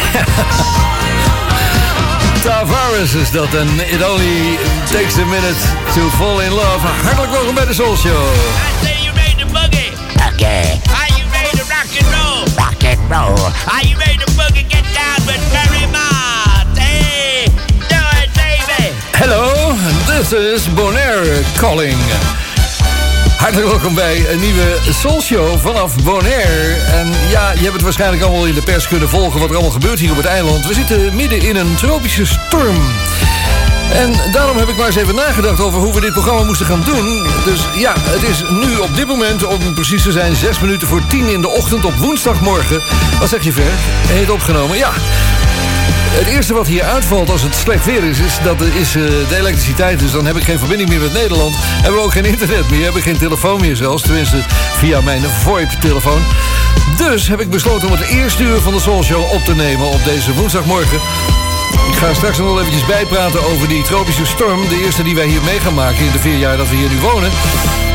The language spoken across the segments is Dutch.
dat. En it only takes a minute to fall in love. Hartelijk welkom bij de Soul Show. I say you ready to boogie. Okay. Are you ready to rock and roll? Rock and roll. Are you ready to boogie? Get down with Barry Mott. Hey, do it, baby. Hello, this is Bonaire calling. Hartelijk welkom bij een nieuwe Soul Show vanaf Bonaire. En ja, je hebt het waarschijnlijk allemaal in de pers kunnen volgen... wat er allemaal gebeurt hier op het eiland. We zitten midden in een tropische storm. En daarom heb ik maar eens even nagedacht over hoe we dit programma moesten gaan doen. Dus ja, het is nu op dit moment, om precies te zijn, zes minuten voor tien in de ochtend op woensdagmorgen. Wat zeg je ver? Heet opgenomen? Ja. Het eerste wat hier uitvalt als het slecht weer is, is dat is uh, de elektriciteit. Dus dan heb ik geen verbinding meer met Nederland. Hebben we ook geen internet meer. Hebben geen telefoon meer zelfs. Tenminste, via mijn VoIP-telefoon. Dus heb ik besloten om het eerste uur van de Soul Show op te nemen op deze woensdagmorgen. Ik ga straks nog wel eventjes bijpraten over die tropische storm. De eerste die wij hier mee gaan maken in de vier jaar dat we hier nu wonen.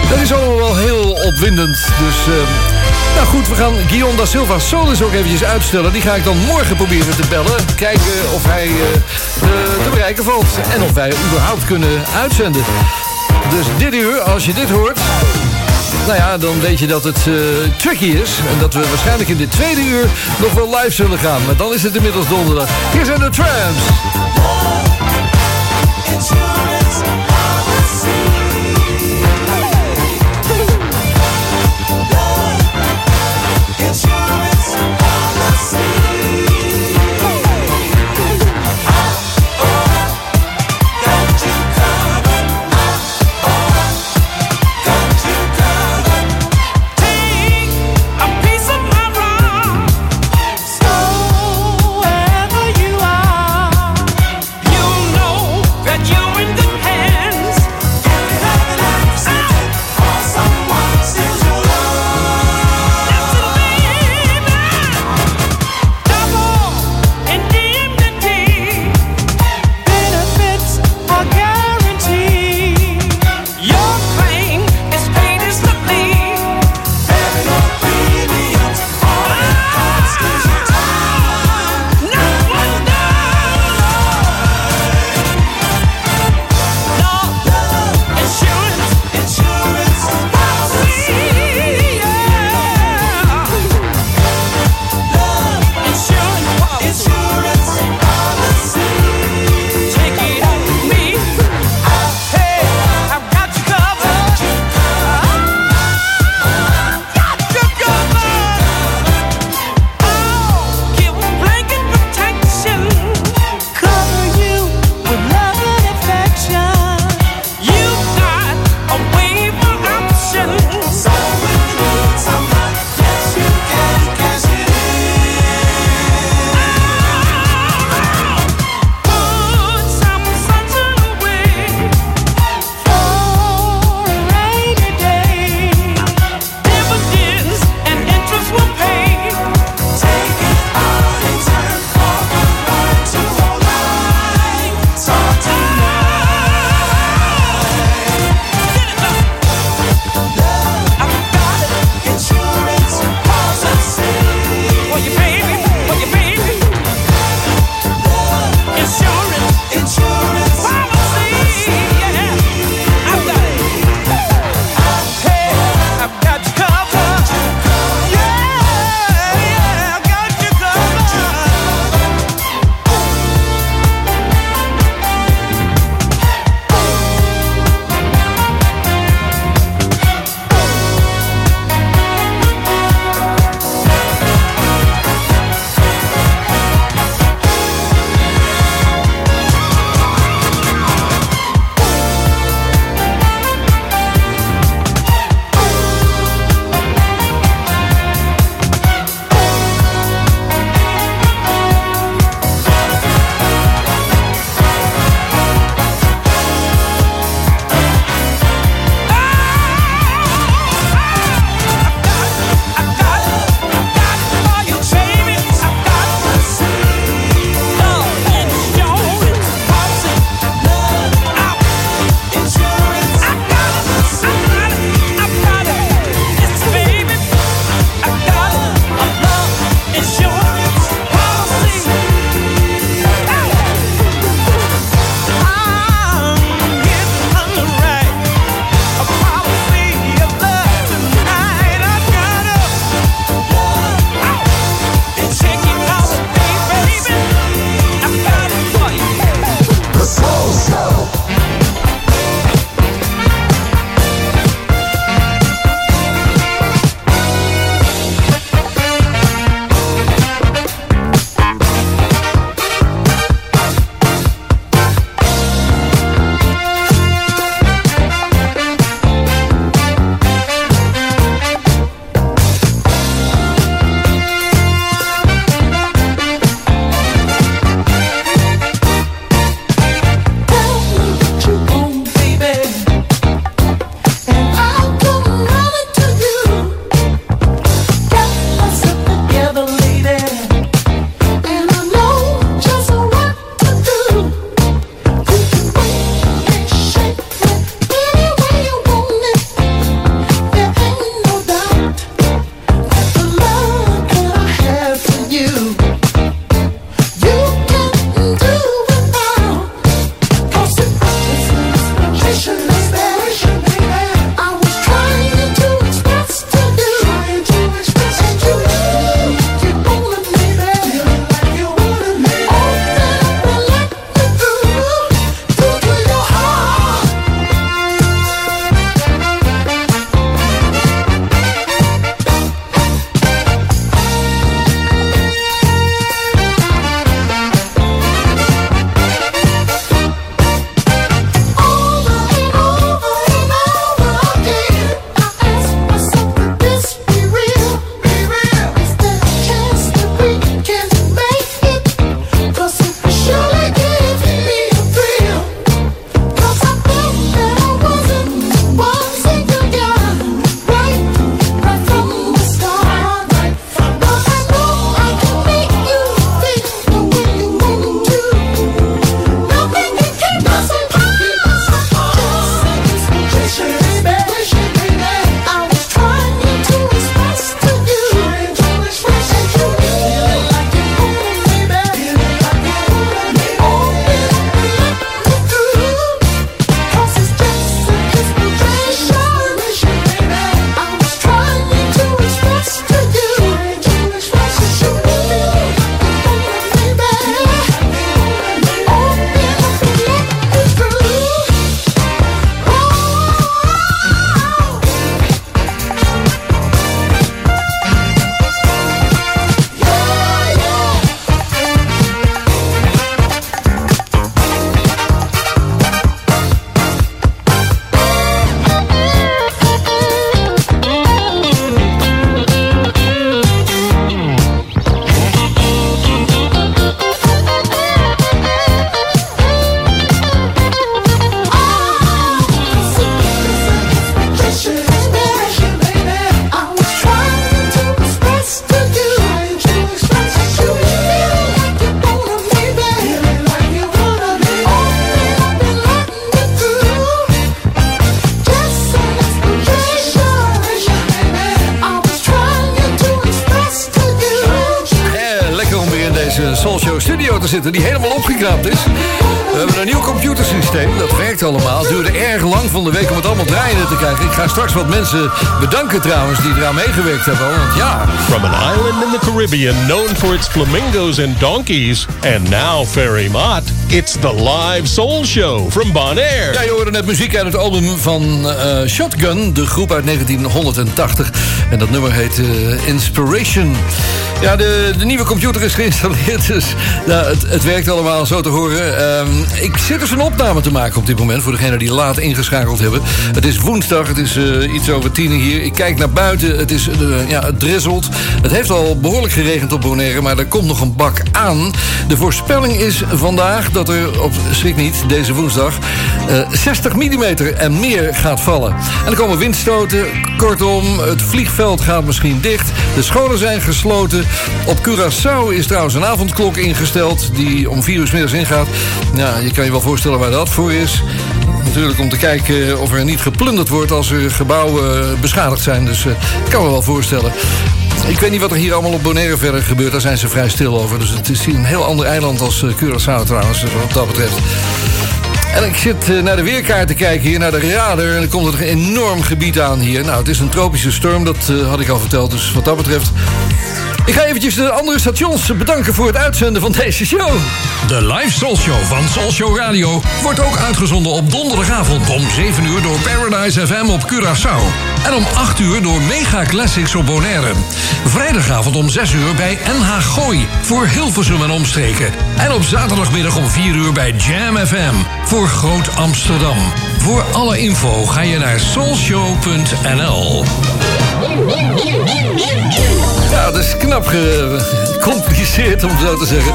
Dat is allemaal wel heel opwindend. Dus... Uh, nou goed, we gaan Guillaume da Silva Solis ook eventjes uitstellen. Die ga ik dan morgen proberen te bellen. Kijken of hij te, te bereiken valt. En of wij überhaupt kunnen uitzenden. Dus dit uur, als je dit hoort... nou ja, dan weet je dat het uh, tricky is. En dat we waarschijnlijk in de tweede uur nog wel live zullen gaan. Maar dan is het inmiddels donderdag. Hier zijn de Tramps. Mensen bedanken trouwens die eraan meegewerkt hebben. Want ja... From an island in the Caribbean known for its flamingos and donkeys... and now Ferry Mott, it's the live Soul Show from Bonaire. Ja, je hoorde net muziek uit het album van uh, Shotgun, de groep uit 1980. En dat nummer heet uh, Inspiration. Ja, de, de, nieuwe computer is geïnstalleerd, dus nou, het, het, werkt allemaal zo te horen. Uh, ik zit dus een opname te maken op dit moment... voor degenen die laat ingeschakeld hebben. Het is woensdag, het is uh, iets over tien hier. Ik kijk naar buiten, het, is, ja, het drizzelt. Het heeft al behoorlijk geregend op Bonaire, maar er komt nog een bak aan. De voorspelling is vandaag dat er, op schrik niet, deze woensdag... 60 mm en meer gaat vallen. En er komen windstoten, kortom, het vliegveld gaat misschien dicht. De scholen zijn gesloten. Op Curaçao is trouwens een avondklok ingesteld... die om vier uur middags ingaat. Ja, je kan je wel voorstellen waar dat voor is. Natuurlijk om te kijken of er niet geplunderd wordt... als er gebouwen beschadigd zijn. Dus uh, kan me wel voorstellen. Ik weet niet wat er hier allemaal op Bonaire verder gebeurt. Daar zijn ze vrij stil over. Dus het is hier een heel ander eiland als Curaçao trouwens, wat dat betreft. En ik zit naar de weerkaart te kijken hier, naar de radar. En er komt er een enorm gebied aan hier. Nou, het is een tropische storm, dat uh, had ik al verteld. Dus wat dat betreft... Ik ga eventjes de andere stations bedanken voor het uitzenden van deze show. De live Soul Show van Soul Show Radio wordt ook uitgezonden op donderdagavond om 7 uur door Paradise FM op Curaçao. En om 8 uur door Mega Classics op Bonaire. Vrijdagavond om 6 uur bij NH Gooi voor Hilversum en omstreken. En op zaterdagmiddag om 4 uur bij Jam FM voor Groot Amsterdam. Voor alle info ga je naar soulshow.nl. Ja, dat is knap gecompliceerd om zo te zeggen.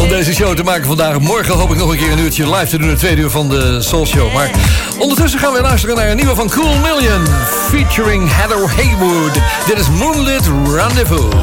Om deze show te maken vandaag. Morgen hoop ik nog een keer een uurtje live te doen. een tweede uur van de Soul Show. Maar ondertussen gaan we luisteren naar een nieuwe van Cool Million. Featuring Heather Haywood. Dit is Moonlit Rendezvous.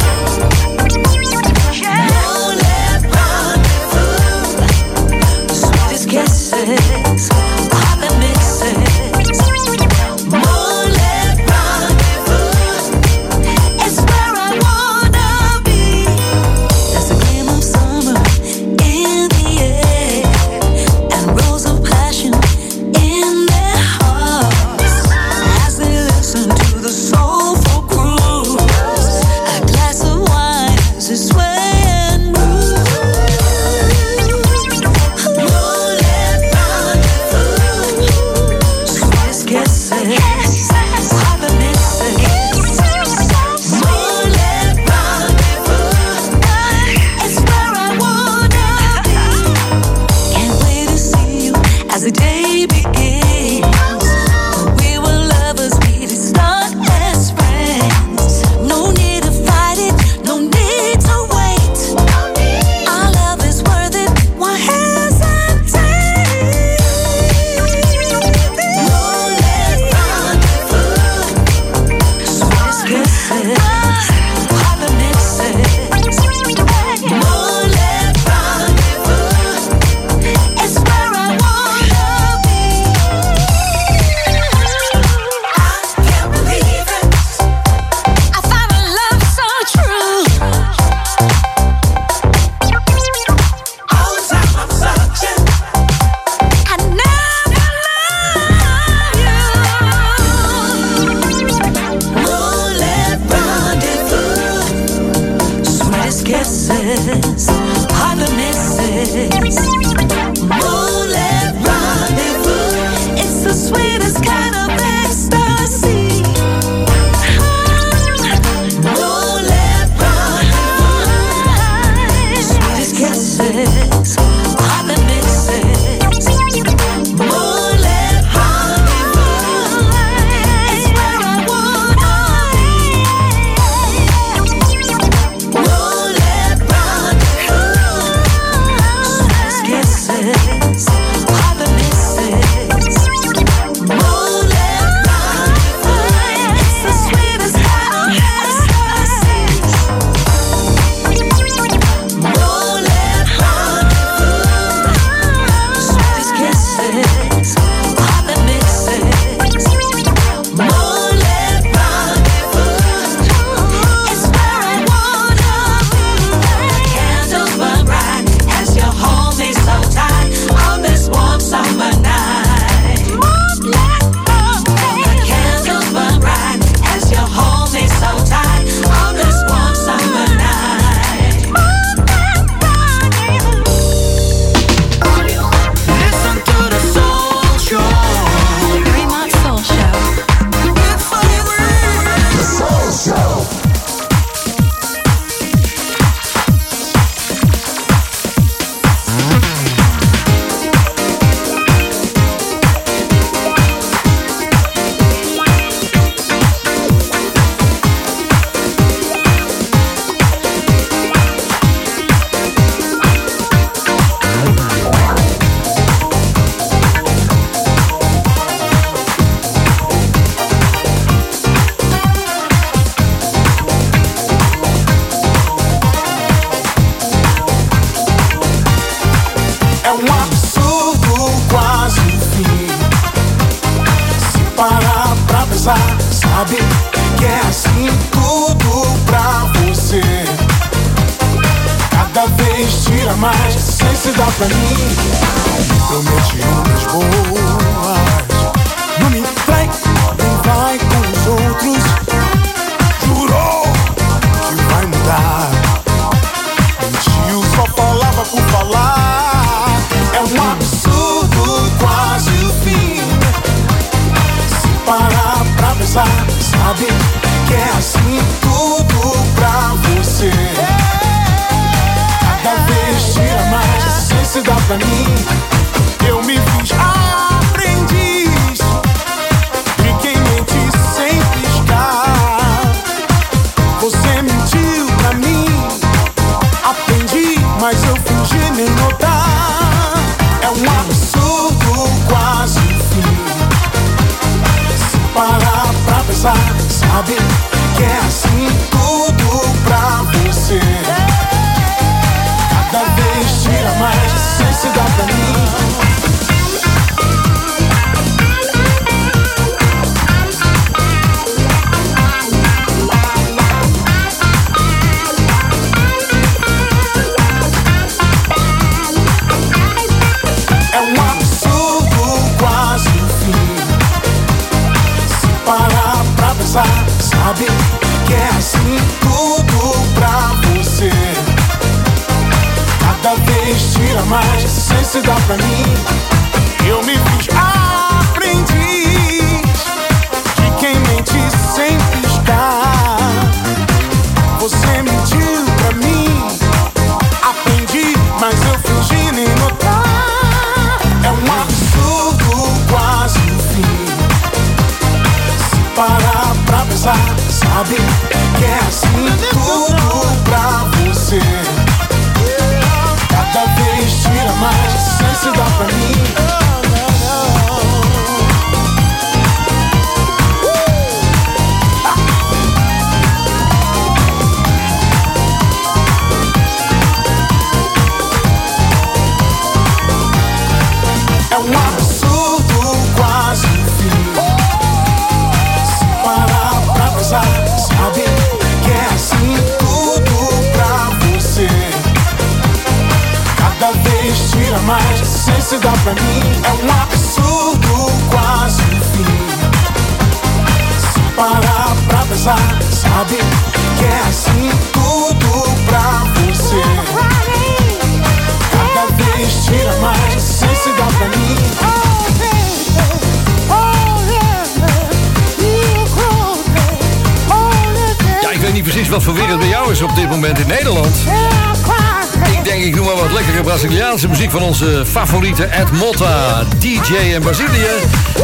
DJ in Brazilië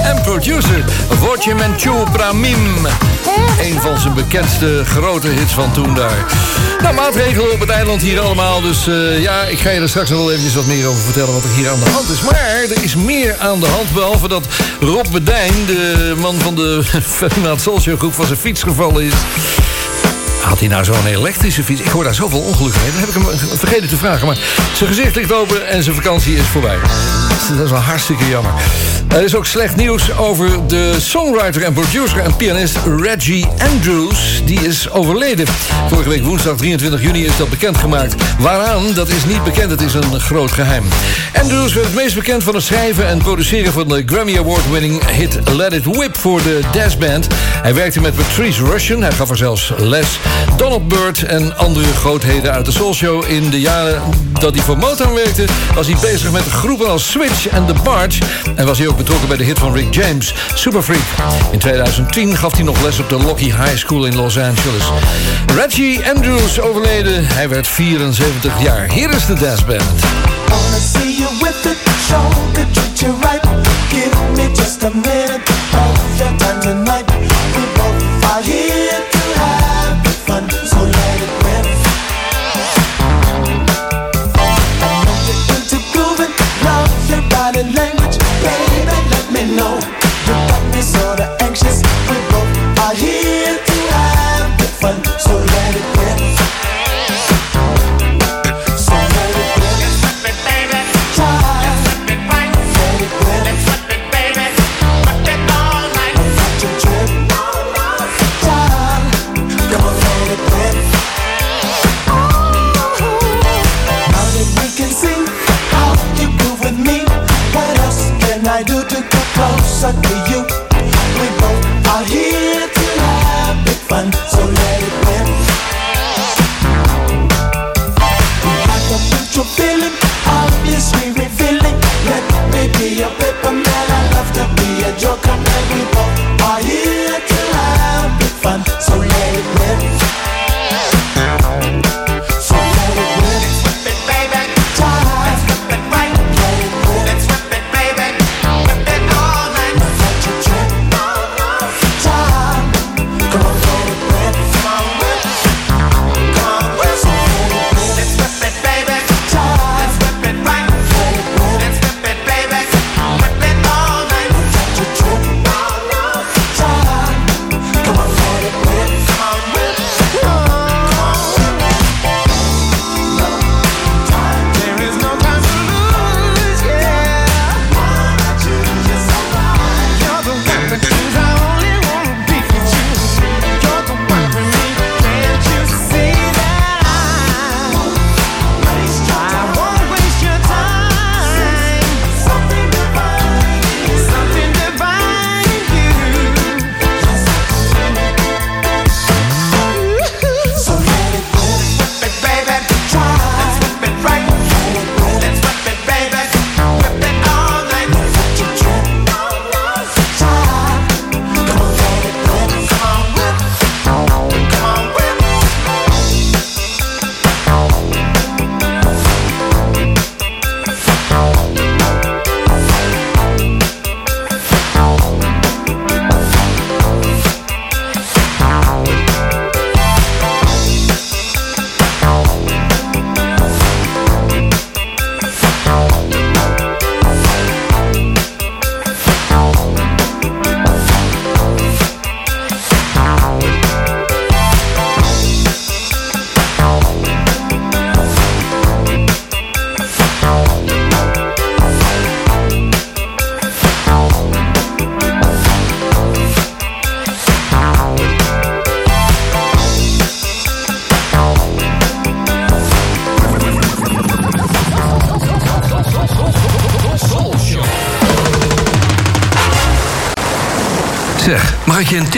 en producer Voce Menchu pra mim. Een van zijn bekendste grote hits van toen daar. Nou, maatregelen op het eiland hier allemaal. Dus eh, ja, ik ga je er straks nog wel eventjes wat meer over vertellen wat er hier aan de hand is. Maar er is meer aan de hand. Behalve dat Rob Bedijn, de man van de Ferdinand Solskjaer groep, van zijn fiets gevallen is. Had hij nou zo'n elektrische fiets? Ik hoor daar zoveel ongelukken mee. Dat heb ik hem vergeten te vragen. Maar zijn gezicht ligt open en zijn vakantie is voorbij. Dat is wel hartstikke jammer. Er is ook slecht nieuws over de songwriter en producer en pianist Reggie Andrews. Die is overleden. Vorige week woensdag 23 juni is dat bekendgemaakt. Waaraan, dat is niet bekend. Het is een groot geheim. Andrews werd het meest bekend van het schrijven en produceren van de Grammy Award-winning hit Let It Whip voor de Daz Band. Hij werkte met Patrice Russian. Hij gaf er zelfs les. Donald Byrd en andere grootheden uit de Soul Show. In de jaren dat hij voor Motown werkte, was hij bezig met groepen als Switch en The Barge. En was hij ook betrokken bij de hit van Rick James, Super Freak. In 2010 gaf hij nog les op de Lockheed High School in Los Angeles. Reggie Andrews overleden. Hij werd 74 jaar. Hier is de Daz Band. Wanna see you with the treat you right. Give me just a minute of your time tonight. To you. We both are here to have big fun,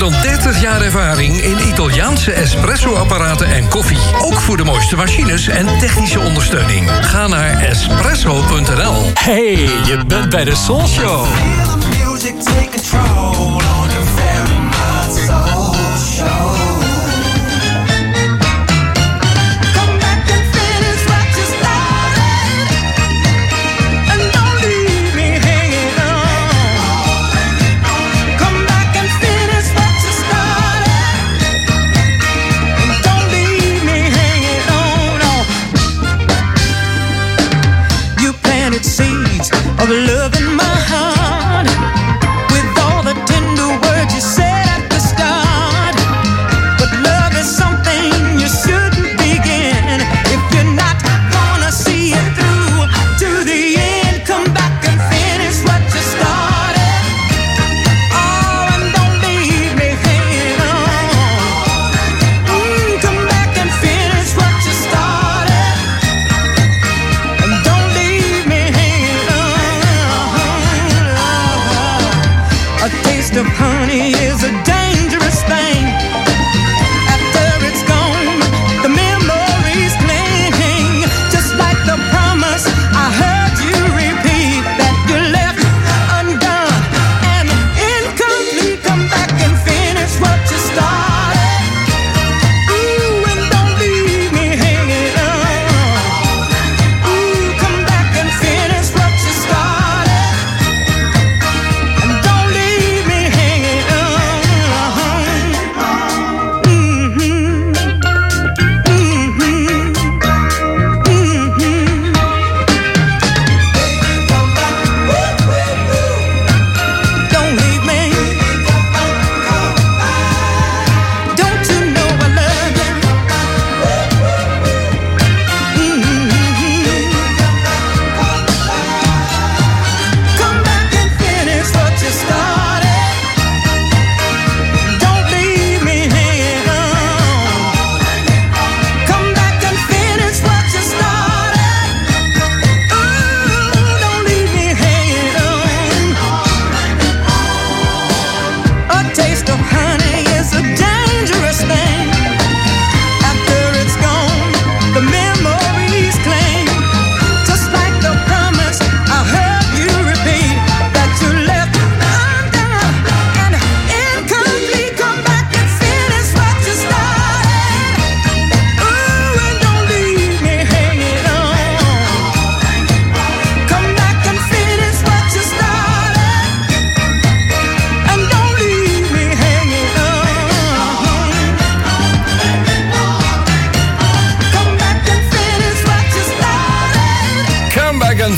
dan 30 jaar ervaring in Italiaanse espresso-apparaten en koffie. Ook voor de mooiste machines en technische ondersteuning. Ga naar espresso.nl. Hey, je bent bij de Soul Show.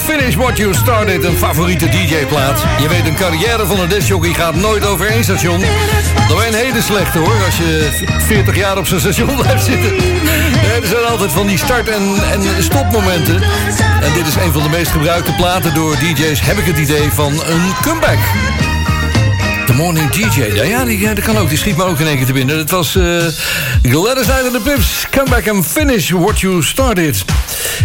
Finish What You Started, een favoriete DJ-plaat. Je weet, een carrière van een discjockey gaat nooit over één station. Ben je een hele slechte hoor, als je 40 jaar op zo'n station blijft zitten. Er zijn altijd van die start- en, en stopmomenten. En dit is een van de meest gebruikte platen door DJ's, heb ik het idee, van een comeback. The Morning DJ. Ja, ja die, dat kan ook. Die schiet me ook in één keer te binnen. Dat was uh, Gladys uit de Pips. Come back and finish what you started.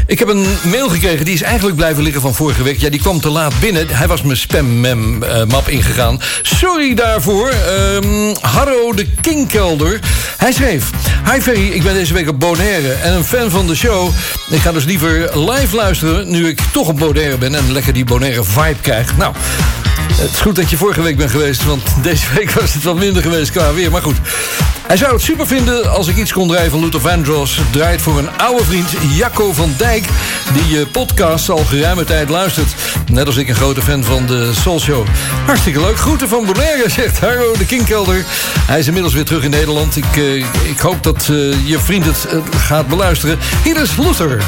Ik heb een mail gekregen. Die is eigenlijk blijven liggen van vorige week. Ja, die kwam te laat binnen. Hij was mijn spam-map ingegaan. Sorry daarvoor. Um, Harro de Kingkelder. Hij schreef... Hi Ferry, ik ben deze week op Bonaire en een fan van de show. Ik ga dus liever live luisteren... nu ik toch op Bonaire ben en lekker die Bonaire vibe krijg. Nou... Het is goed dat je vorige week bent geweest, want deze week was het wat minder geweest qua weer. Maar goed, hij zou het super vinden als ik iets kon draaien van Luther Vandross. Draait voor een oude vriend, Jacco van Dijk, die je podcast al geruime tijd luistert. Net als ik een grote fan van de Soul Show. Hartstikke leuk. Groeten van Bonaire, zegt Harro de Kingkelder. Hij is inmiddels weer terug in Nederland. Ik, uh, ik hoop dat uh, je vriend het gaat beluisteren. Hier is Luther.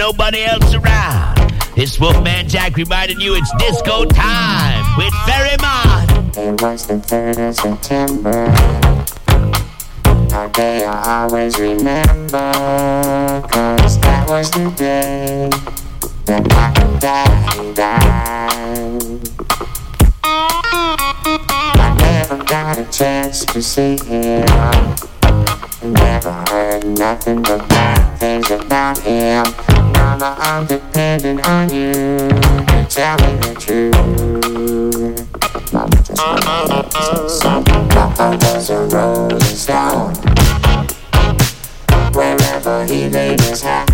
Nobody else around. This Wolfman Jack reminding you it's disco time with Ferry Mott. It was the 3rd of September. A day I always remember. Cause that was the day that daddy died. I never got a chance to see him. Never heard nothing but bad things about him. Mama, I'm depending on you tell the truth. Mama just wanted to Papa was a rolling stone. Wherever he laid his hat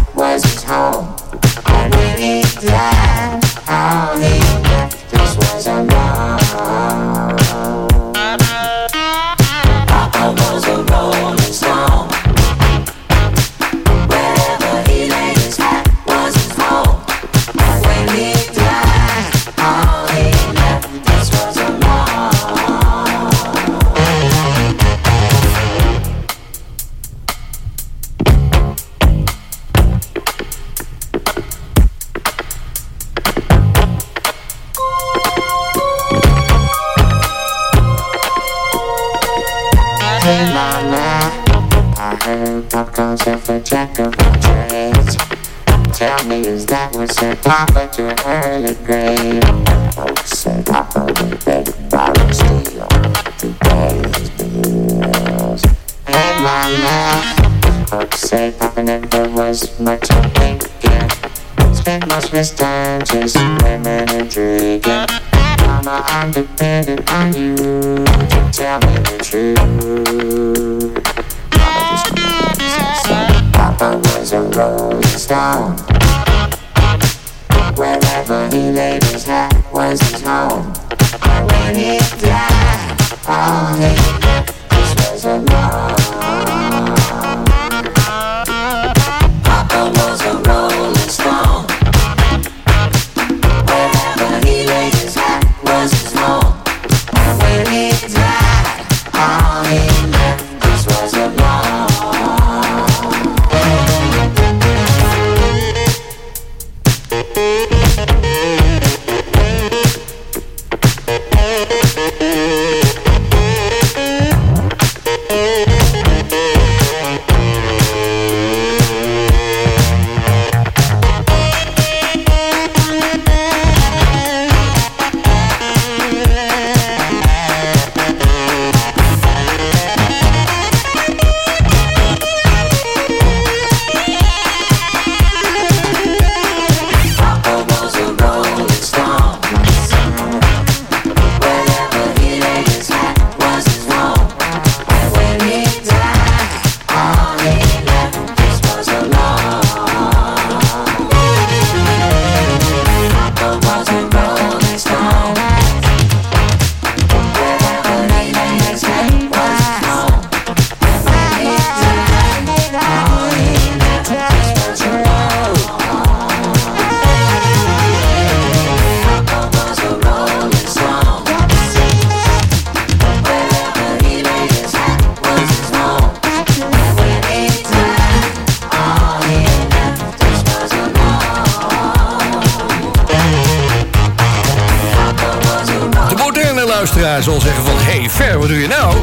luisteraar zal zeggen van... hey, Fer, wat doe je nou?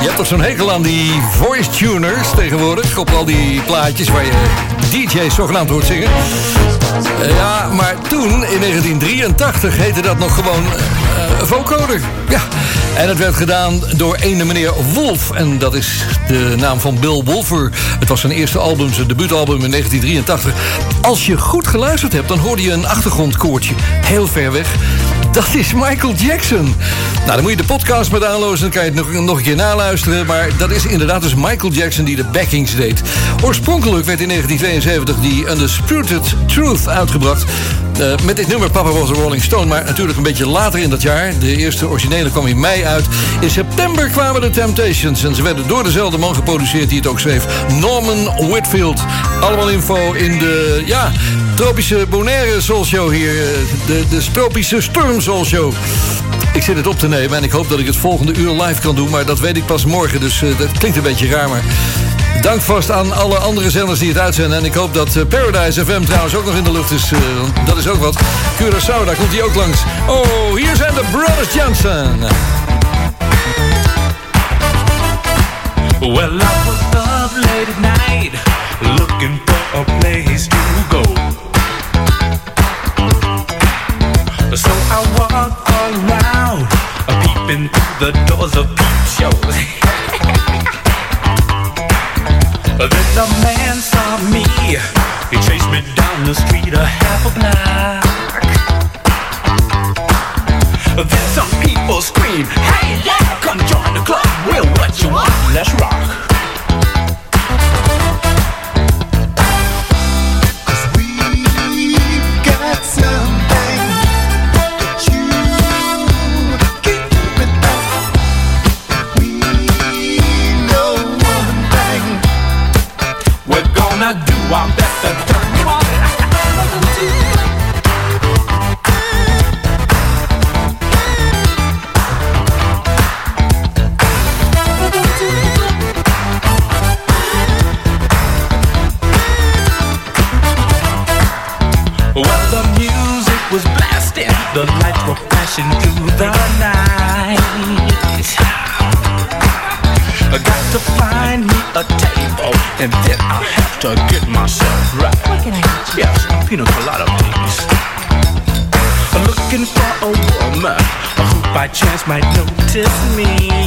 Je hebt toch zo'n hekel aan die voice tuners tegenwoordig... op al die plaatjes waar je DJ's zogenaamd hoort zingen. Eh, Ja, maar toen, in 1983, heette dat nog gewoon eh, vocoder. Ja, en het werd gedaan door ene meneer Wolf. En dat is de naam van Bill Wolfer. Het was zijn eerste album, zijn debuutalbum in 1983. Als je goed geluisterd hebt, dan hoorde je een achtergrondkoortje. Heel ver weg. Dat is Michael Jackson. Nou, dan moet je de podcast maar downloaden. Dan kan je het nog, nog een keer naluisteren. Maar dat is inderdaad dus Michael Jackson die de backings deed. Oorspronkelijk werd in 1972 die Undisputed Truth uitgebracht. eh, met dit nummer Papa Was a Rolling Stone. Maar natuurlijk een beetje later in dat jaar. De eerste originele kwam in mei uit. In september kwamen de Temptations. En ze werden door dezelfde man geproduceerd die het ook schreef. Norman Whitfield. Allemaal info in de... Ja, tropische Bonaire Soul Show hier. eh, De, de tropische Storm Soul Show. Ik zit het op te nemen en ik hoop dat ik het volgende uur live kan doen. Maar dat weet ik pas morgen, dus eh, dat klinkt een beetje raar. Maar dank vast aan alle andere zenders die het uitzenden. En ik hoop dat eh, Paradise FM trouwens ook nog in de lucht is. want dat is ook wat. Curaçao, daar komt hij ook langs. Oh, hier zijn de Brothers Johnson. Well, I was up late at night looking for a place to go. Peeping through the doors of peep shows. then a man saw me, he chased me down the street a half a block. Then some people scream, Hey, yeah, come join the club. Well, what you want? Let's rock. By chance might notice me.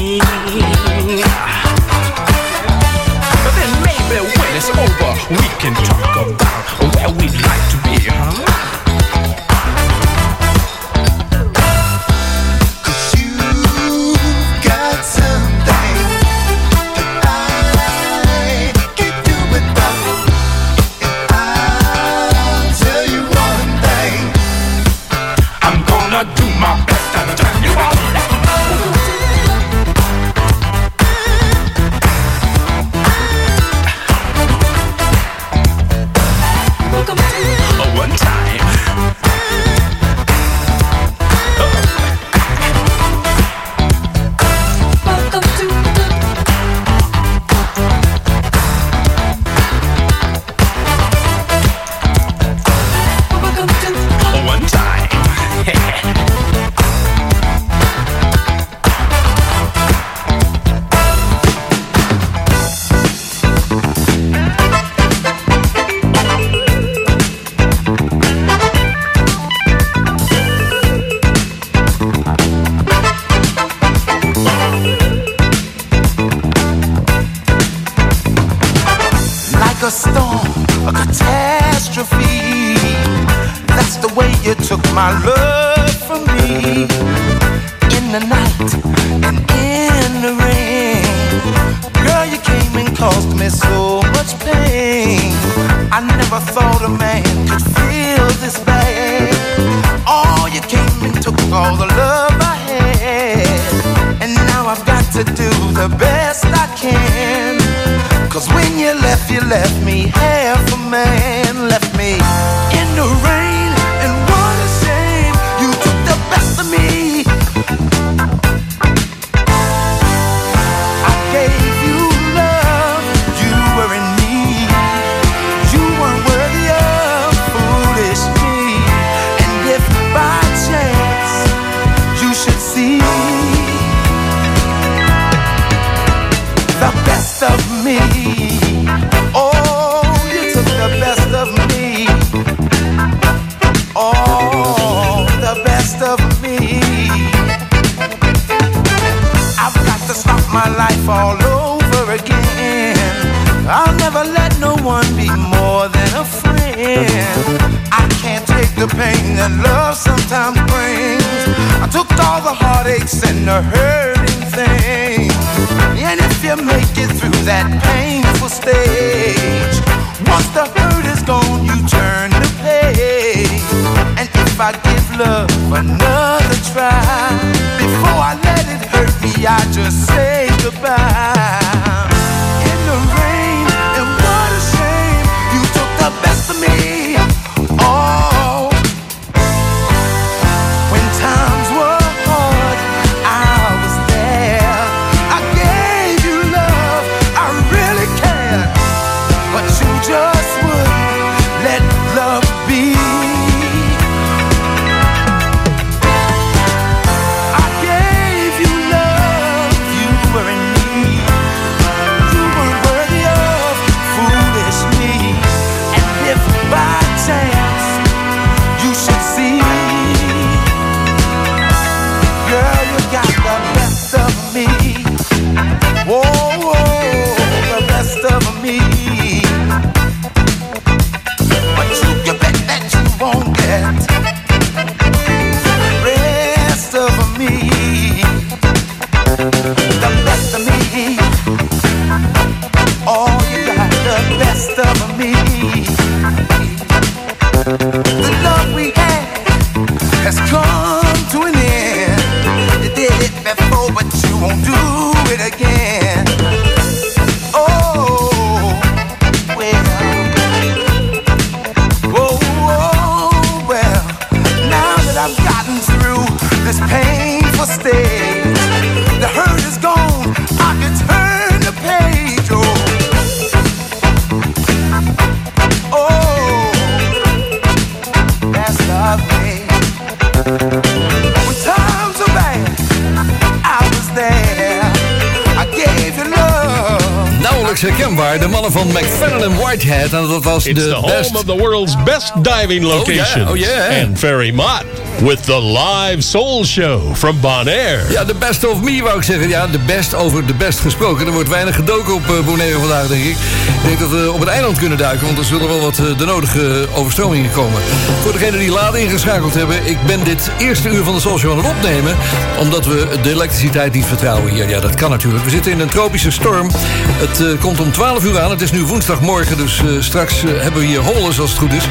Waar. De mannen van McFadden en Whitehead. En dat was It's de the best... home of the world's best diving location. oh yeah. And Ferry Mott with the live soul show from Bonaire. Ja, de best of me wou ik zeggen. Ja, de best over de best gesproken. Er wordt weinig gedoken op uh, Bonaire vandaag, denk ik. Ik denk dat we op het eiland kunnen duiken, want er zullen wel wat uh, de nodige overstromingen komen. Voor degenen die laat ingeschakeld hebben, ik ben dit eerste uur van de Soul Show aan het opnemen, omdat we de elektriciteit niet vertrouwen hier. Ja, dat kan natuurlijk. We zitten in een tropische storm. Het uh, komt om 12 uur aan. Het is nu woensdagmorgen, dus straks hebben we hier holles als het goed is.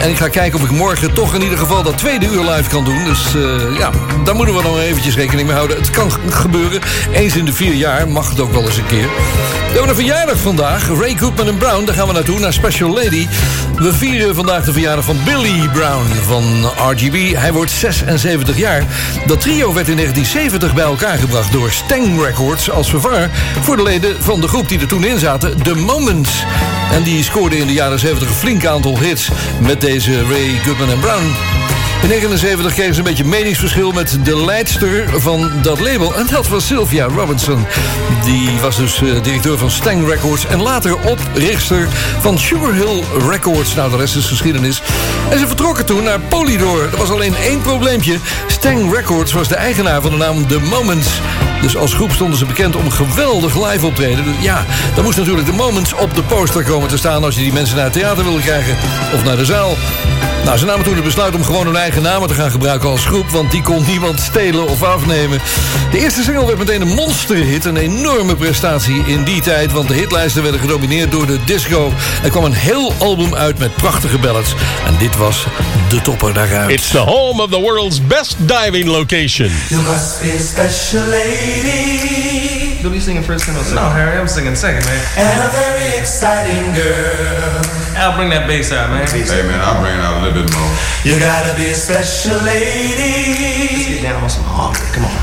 En ik ga kijken of ik morgen toch in ieder geval dat tweede uur live kan doen. Dus uh, ja, daar moeten we nog eventjes rekening mee houden. Het kan gebeuren. Eens in de vier jaar mag het ook wel eens een keer. We hebben een verjaardag vandaag. Ray Goodman en Brown, daar gaan we naartoe, naar Special Lady. We vieren vandaag de verjaardag van Billy Brown van RGB. Hij wordt 76 jaar. Dat trio werd in 1970 bij elkaar gebracht door Stang Records... als vervanger voor de leden van de groep die er toen in zaten, The Moments. En die scoorde in de jaren 70 een flink aantal hits met deze Ray Goodman en Brown. In 1979 kregen ze een beetje meningsverschil met de leidster van dat label. En dat was Sylvia Robinson. Die was dus uh, directeur van Stang Records. En later oprichter van Sugar Hill Records. Nou, de rest is geschiedenis. En ze vertrokken toen naar Polydor. Er was alleen één probleempje. Stang Records was de eigenaar van de naam The Moments. Dus als groep stonden ze bekend om geweldig live optreden. Dus ja, dan moest natuurlijk de Moments op de poster komen te staan... als je die mensen naar het theater wilde krijgen. Of naar de zaal. Nou, ze namen toen het besluit om gewoon hun eigen namen te gaan gebruiken als groep... want die kon niemand stelen of afnemen. De eerste single werd meteen een monsterhit, een enorme prestatie in die tijd... want de hitlijsten werden gedomineerd door de disco. Er kwam een heel album uit met prachtige ballads. En dit was de topper daaruit. It's the home of the world's best diving location. You must be a special lady. You'll be singing first and No, Harry, I'm singing second, man. And a very exciting girl. I'll bring that bass out, man. Hey, man, I'll bring it out a little bit more. You gotta be a special lady. Let's get down on some harmony. Come on.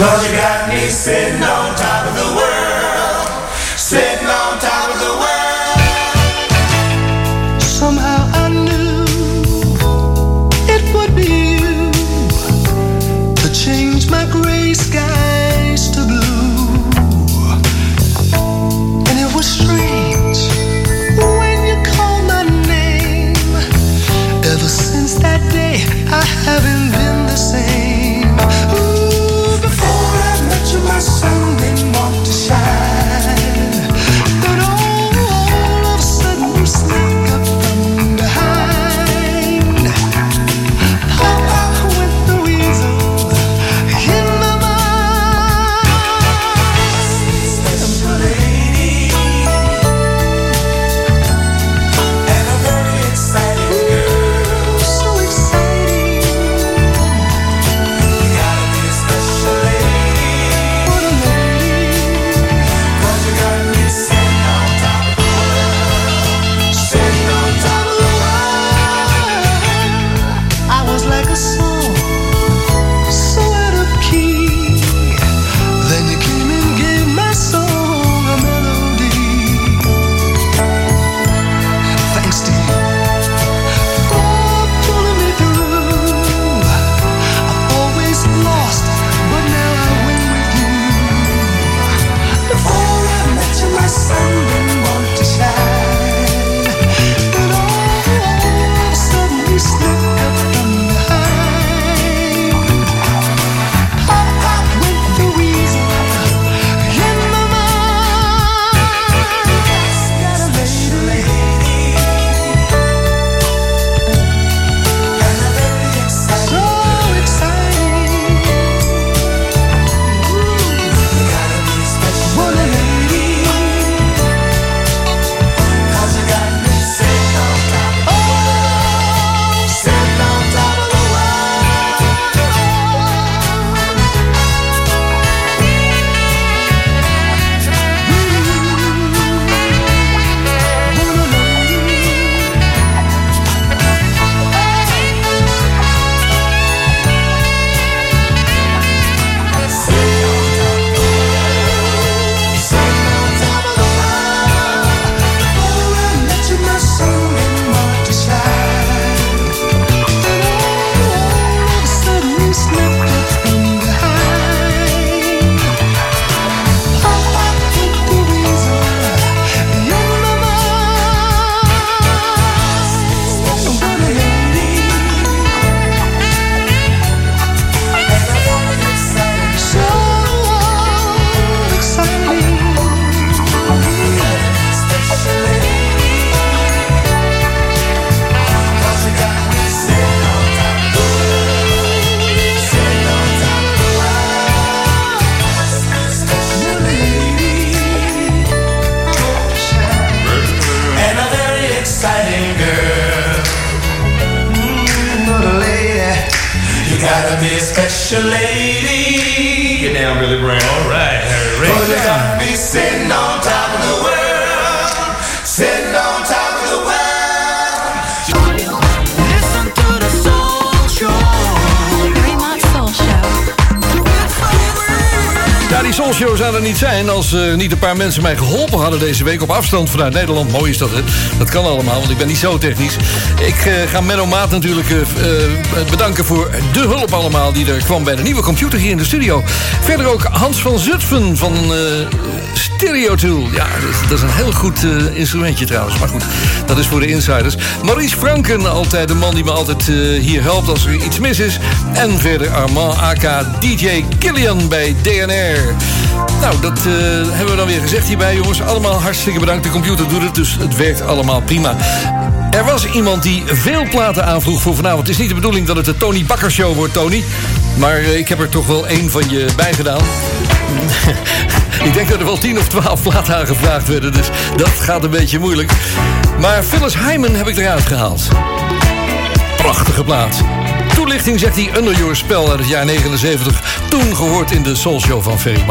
Cause you got me sitting on top of the world. Sitting on top of the world. Paar mensen mij geholpen hadden deze week op afstand vanuit Nederland. Mooi is dat, hè? Dat kan allemaal, want ik ben niet zo technisch. Ik eh, ga Menno Maat natuurlijk eh, eh, bedanken voor de hulp allemaal die er kwam bij de nieuwe computer hier in de studio. Verder ook Hans van Zutphen van eh Stereo Tool. Ja, dat is, dat is een heel goed instrumentje trouwens. Maar goed, dat is voor de insiders. Maurice Franken, altijd de man die me altijd hier helpt als er iets mis is. En verder Armand aka DJ Killian bij DNR. Nou, dat eh, hebben we dan weer gezegd hierbij, jongens. Allemaal hartstikke bedankt. De computer doet het, dus het werkt allemaal prima. Er was iemand die veel platen aanvroeg voor vanavond. Het is niet de bedoeling dat het de Tony Bakker Show wordt, Tony. Maar eh, ik heb er toch wel één van je bij gedaan. ik denk dat er wel 10 of 12 platen aangevraagd werden, dus dat gaat een beetje moeilijk. Maar Phyllis Hyman heb ik eruit gehaald. Prachtige plaat. Toelichting zegt hij Under Your Spell uit het jaar 79. Toen gehoord in de Soul Show van Ferry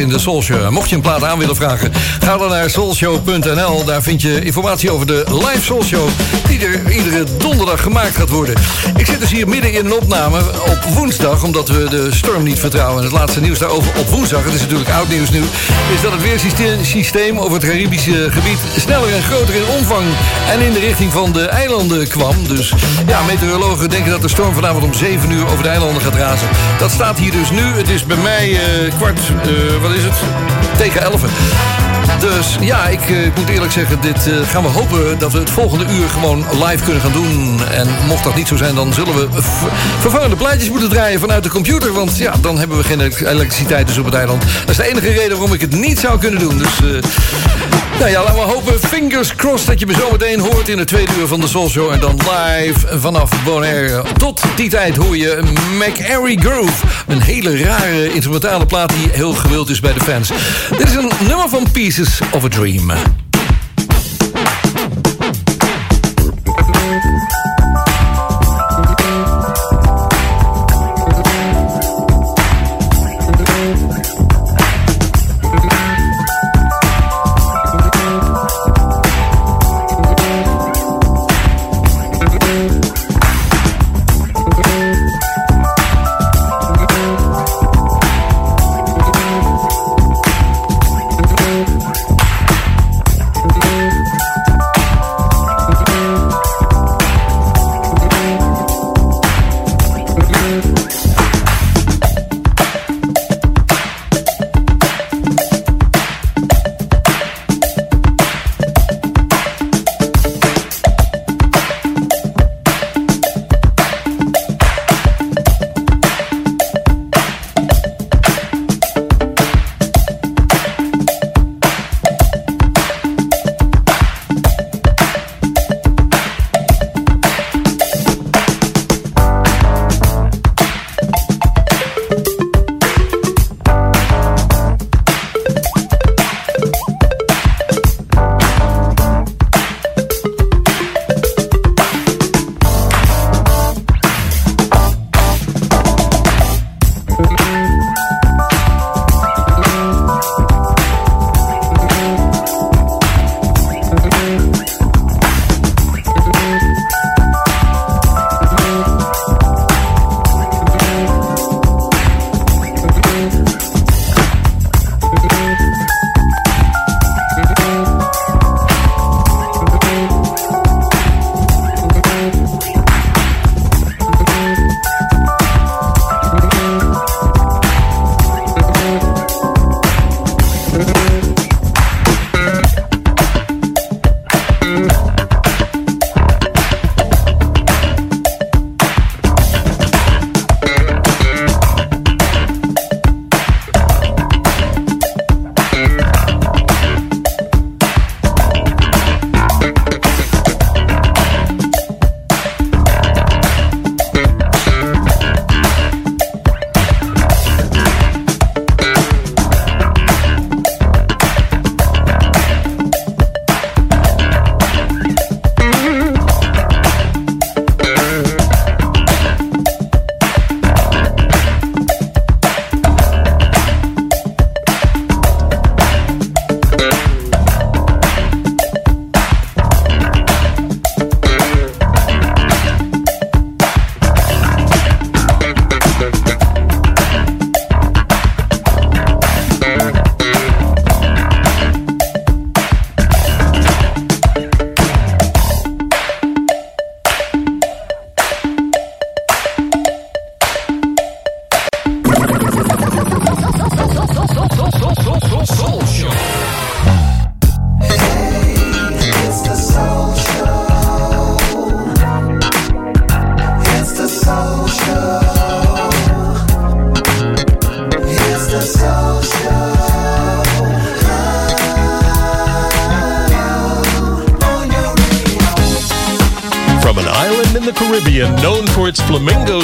in de Soulshow. Mocht je een plaat aan willen vragen, ga dan naar soulshow.nl. Daar vind je informatie over de live Soulshow die er iedere donderdag gemaakt gaat worden. Ik zit dus hier midden in een opname op woensdag, omdat we de storm niet vertrouwen. En het laatste nieuws daarover op woensdag, het is natuurlijk oud nieuws nu, is dat het weersysteem over het Caribische gebied sneller en groter in omvang en in de richting van de eilanden kwam. Dus ja, meteorologen denken dat de storm vanavond om 7 uur over de eilanden gaat razen. Dat staat hier dus nu. Het is bij mij eh, kwart, eh, is het? Tegen 11. Dus ja, ik, eh, ik moet eerlijk zeggen, dit eh, gaan we hopen dat we het volgende uur gewoon live kunnen gaan doen. En mocht dat niet zo zijn, dan zullen we vervangende plaatjes moeten draaien vanuit de computer. Want ja, dan hebben we geen elektriciteit dus op het eiland. Dat is de enige reden waarom ik het niet zou kunnen doen. Dus eh, nou ja, laten we hopen, fingers crossed, dat je me zo meteen hoort in het tweede uur van de Soul Show. En dan live vanaf Bonaire. Tot die tijd hoor je McArry Groove. Een hele rare instrumentale plaat die heel gewild is bij de fans. Dit is een nummer van Pieces of a Dream.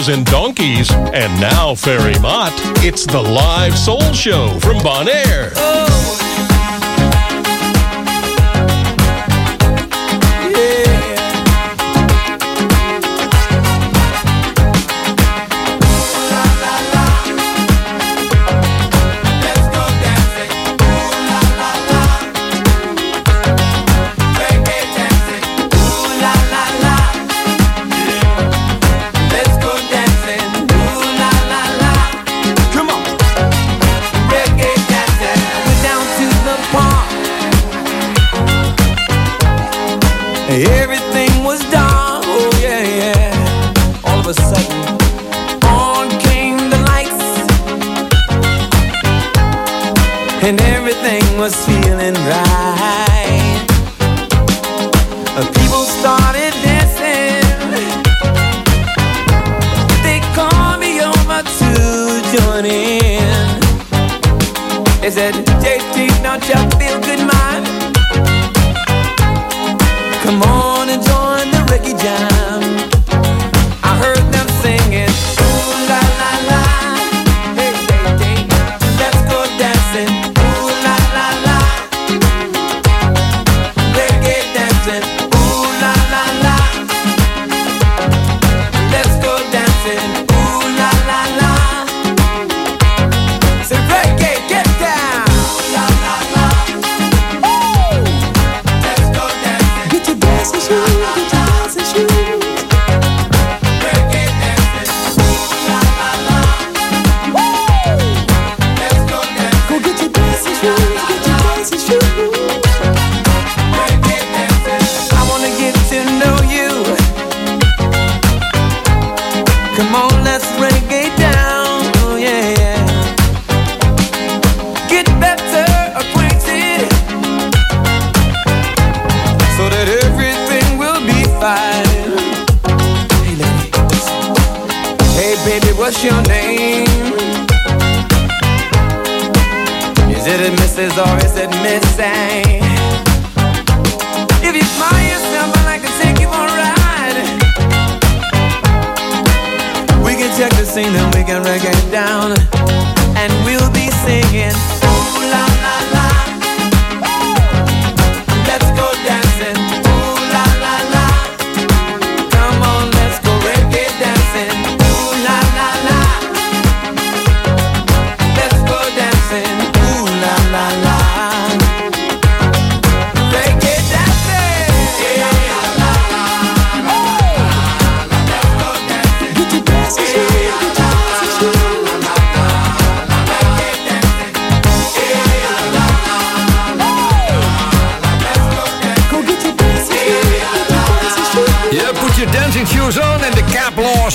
And donkeys, and now Ferry Mott, it's the live soul show from Bonaire.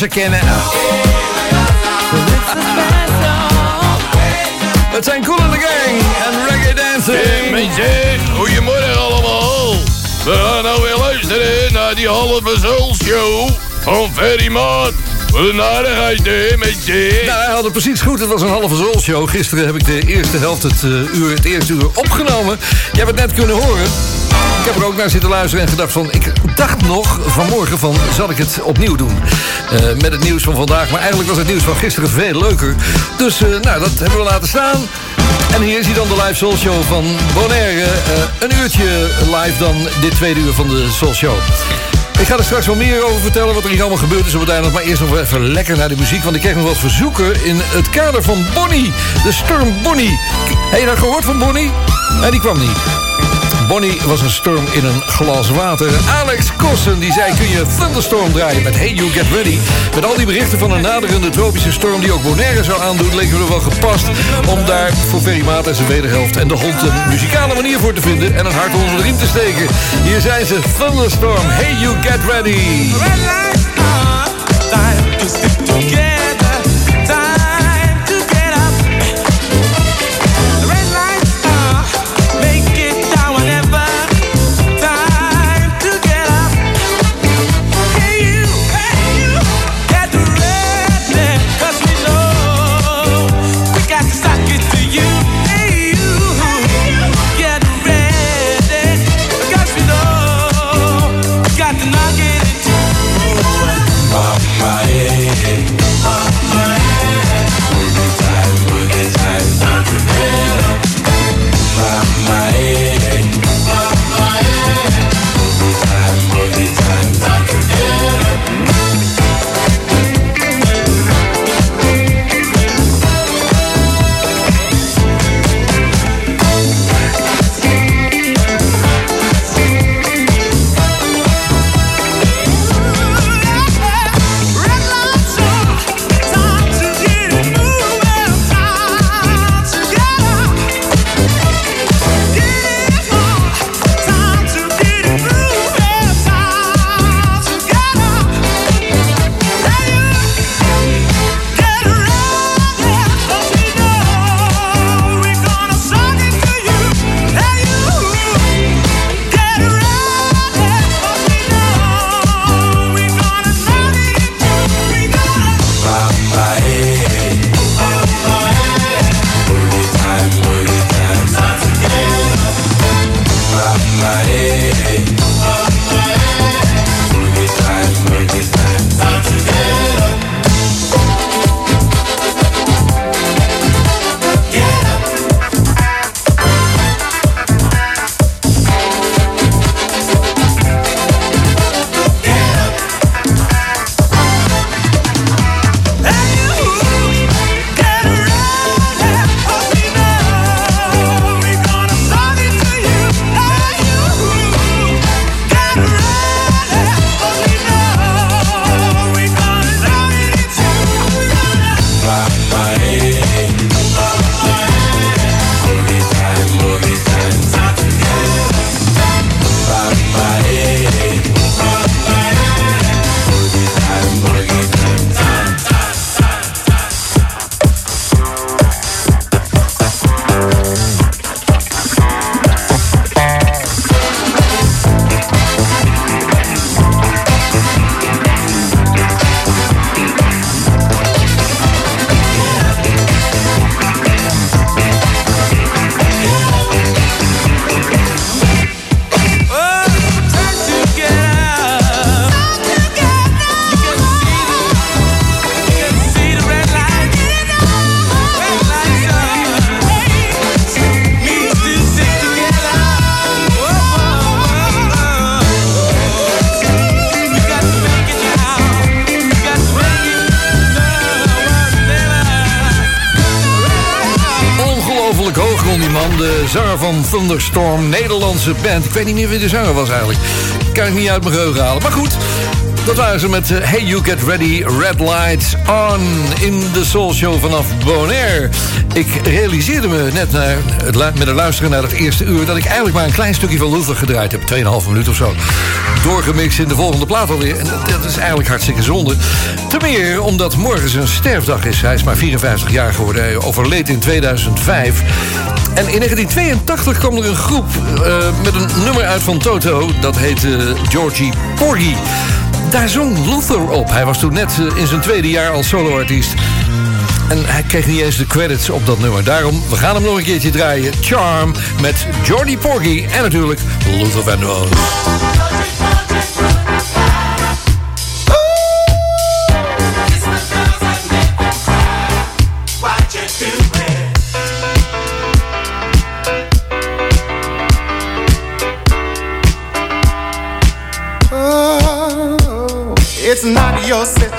Kennen. Het zijn Cool in the Gang en Reggae Dancing. Mensen, goedemorgen allemaal. We gaan nou weer luisteren naar die halve Soul Show van Ferry Maat. Wat een aardigheid, hè, mensen. Nou, hij had het precies goed. Het was een halve zoolshow. Gisteren heb ik de eerste helft, het, eh, uur, het eerste uur opgenomen. Je hebt het net kunnen horen. Ik heb er ook naar zitten luisteren en gedacht van... Ik dacht nog vanmorgen van, zal ik het opnieuw doen? Eh, met het nieuws van vandaag. Maar eigenlijk was het nieuws van gisteren veel leuker. Dus, eh, nou, dat hebben we laten staan. En hier is hij dan, de live Soul Show van Bonaire. Eh, een uurtje live dan dit tweede uur van de Soul Show. Ik ga er straks wel meer over vertellen wat er hier allemaal gebeurd is op het. Maar eerst nog even lekker naar de muziek. Want ik kreeg nog wat verzoeken in het kader van Bonnie. De Storm Bonnie. Heb je dat gehoord van Bonnie? En die kwam niet. Bonnie was een storm in een glas water. Alex Kossen die zei kun je Thunderstorm draaien met Hey You Get Ready. Met al die berichten van een naderende tropische storm die ook Bonaire zou aandoen... leek er wel gepast om daar voor Ferry Maat en zijn wederhelft... en de hond een muzikale manier voor te vinden en een hart onder de riem te steken. Hier zijn ze Thunderstorm, Hey You Get Ready. Time to stick. Nederlandse band. Ik weet niet meer wie de zanger was eigenlijk. Kan ik niet uit mijn geheugen halen. Maar goed, dat waren ze met eh, Hey You Get Ready, Red Lights On in de Soul Show vanaf Bonaire. Ik realiseerde me net naar het met het luisteren naar het eerste uur... dat ik eigenlijk maar een klein stukje van Luther gedraaid heb. 2,5 minuut of zo. Doorgemixt in de volgende plaat alweer. En dat, dat is eigenlijk hartstikke zonde. Ten meer omdat morgen zijn sterfdag is. Hij is maar 54 jaar geworden. Hij overleed in 2005. En in 1982 kwam er een groep eh, met een nummer uit van Toto. Dat heette Georgie Porgy. Daar zong Luther op. Hij was toen net eh, in zijn tweede jaar als soloartiest. En hij kreeg niet eens de credits op dat nummer. Daarom, we gaan hem nog een keertje draaien. Charm met Jordy Porgy en natuurlijk Luther Vandross.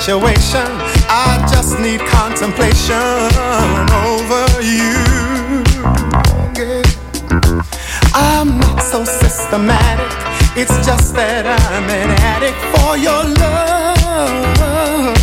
Situation. I just need contemplation over you. Yeah. I'm not so systematic. It's just that I'm an addict for your love,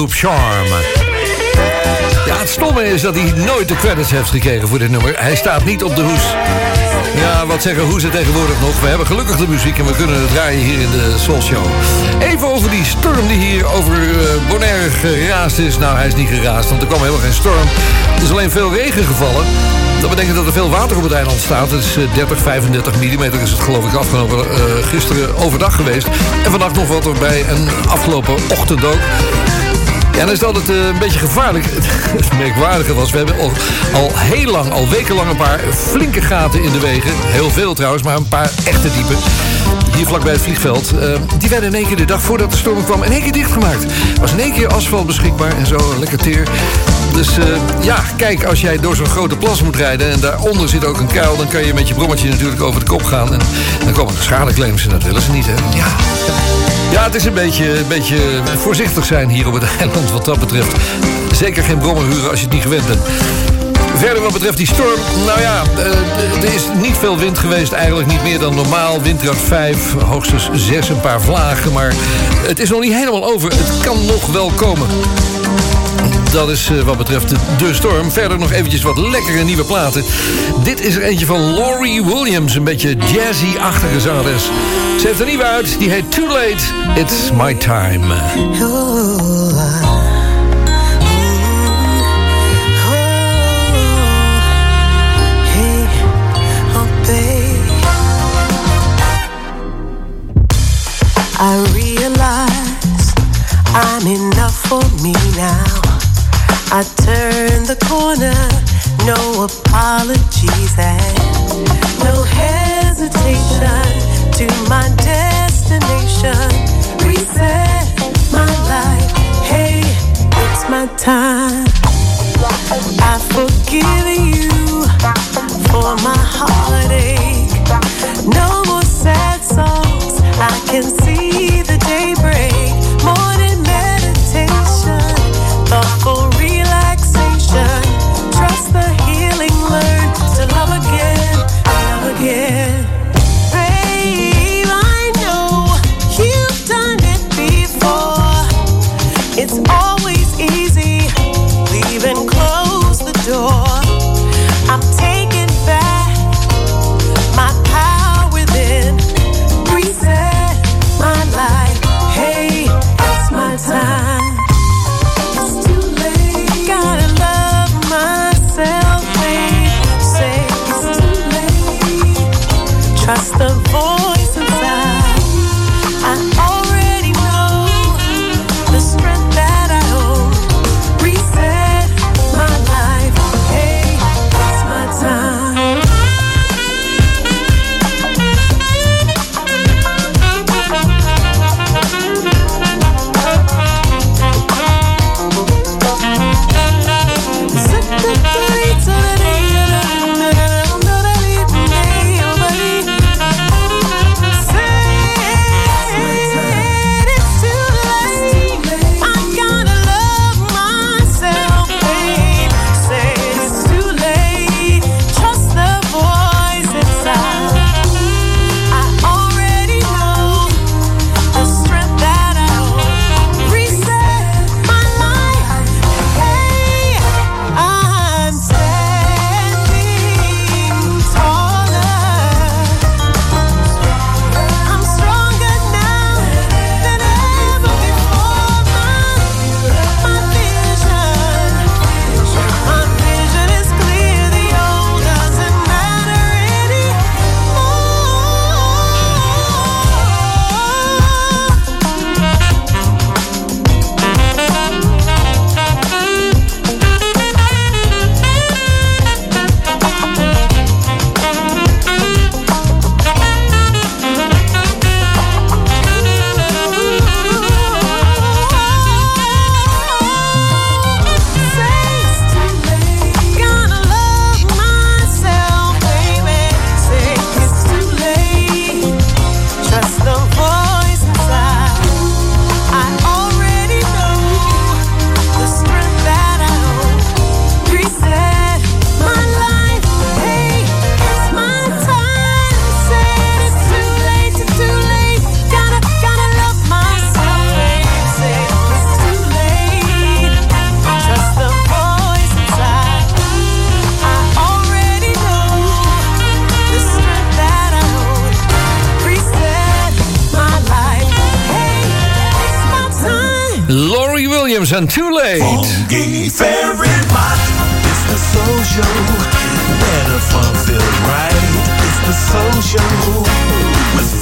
groep Charm. Ja, het stomme is dat hij nooit de credits heeft gekregen voor dit nummer. Hij staat niet op de hoes. Ja, wat zeggen hoezen tegenwoordig nog? We hebben gelukkig de muziek en we kunnen het draaien hier in de Soul Show. Even over die storm die hier over uh, Bonaire geraast is. Nou, hij is niet geraast, want er kwam helemaal geen storm. Er is alleen veel regen gevallen. Dat betekent dat er veel water op het eiland staat. Het is uh, 30, 35 mm is het geloof ik afgelopen uh, gisteren overdag geweest. En vannacht nog wat erbij en afgelopen ochtend ook. Ja, dan is het uh, een beetje gevaarlijk. Het merkwaardige was, we hebben al, al heel lang, al wekenlang een paar flinke gaten in de wegen. Heel veel trouwens, maar een paar echte diepe. Hier vlakbij het vliegveld. Uh, die werden in één keer de dag voordat de storm kwam in één keer dichtgemaakt. Was in één keer asfalt beschikbaar en zo, lekker teer. Dus uh, ja, kijk, als jij door zo'n grote plas moet rijden... en daaronder zit ook een kuil... dan kan je met je brommetje natuurlijk over de kop gaan. En dan komen er schadeclaims en dat willen ze niet, hè? Ja, ja het is een beetje, een beetje voorzichtig zijn hier op het eiland wat dat betreft. Zeker geen brommer huren als je het niet gewend bent. Verder wat betreft die storm, nou ja, uh, er is niet veel wind geweest. Eigenlijk niet meer dan normaal. Windkracht 5, hoogstens 6, een paar vlagen. Maar het is nog niet helemaal over. Het kan nog wel komen. Dat is uh, wat betreft de, storm. Verder nog eventjes wat lekkere nieuwe platen. Dit is er eentje van Laurie Williams. Een beetje jazzy-achtige zangeres. Ze heeft er nieuwe uit. Die heet Too Late, It's My Time. I'm enough for me now. I turn the corner, no apologies and no hesitation to my destination. Reset my life, hey, it's my time. I've forgiven you for my heartache. No more sad songs, I can see the daybreak. Williams en Too Late. Funky. It's the soul show. Where the fun feels right. It's the soul show. With.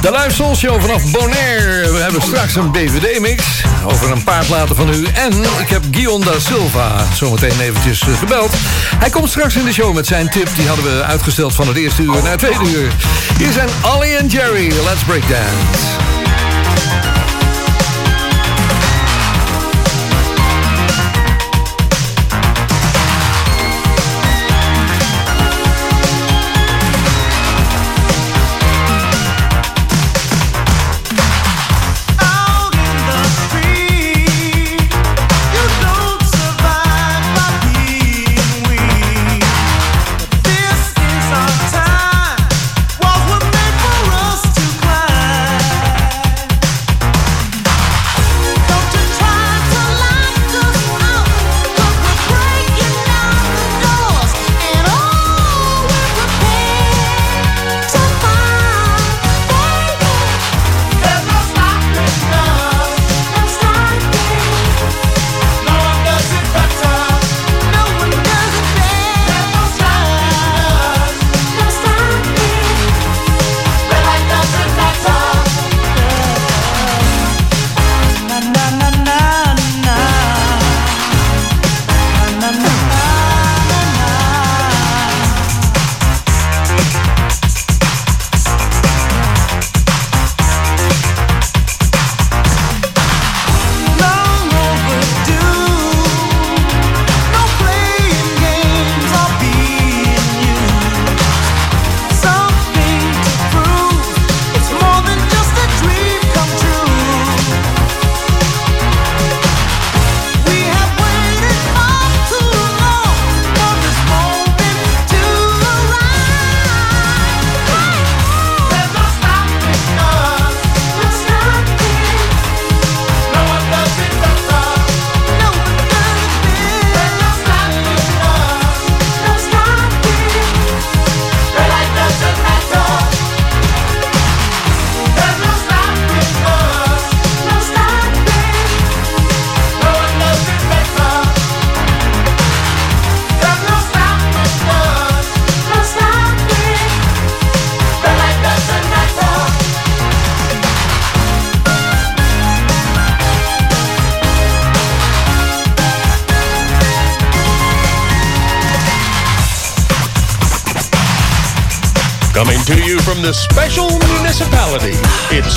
De Live Soul Show vanaf Bonaire. We hebben straks een BVD-mix over een paar platen van u. En ik heb Guion da Silva zometeen eventjes eh, gebeld. Hij komt straks in de show met zijn tip. Die hadden we uitgesteld van het eerste uur naar het tweede uur. Hier zijn Ollie en Jerry. Let's break dance.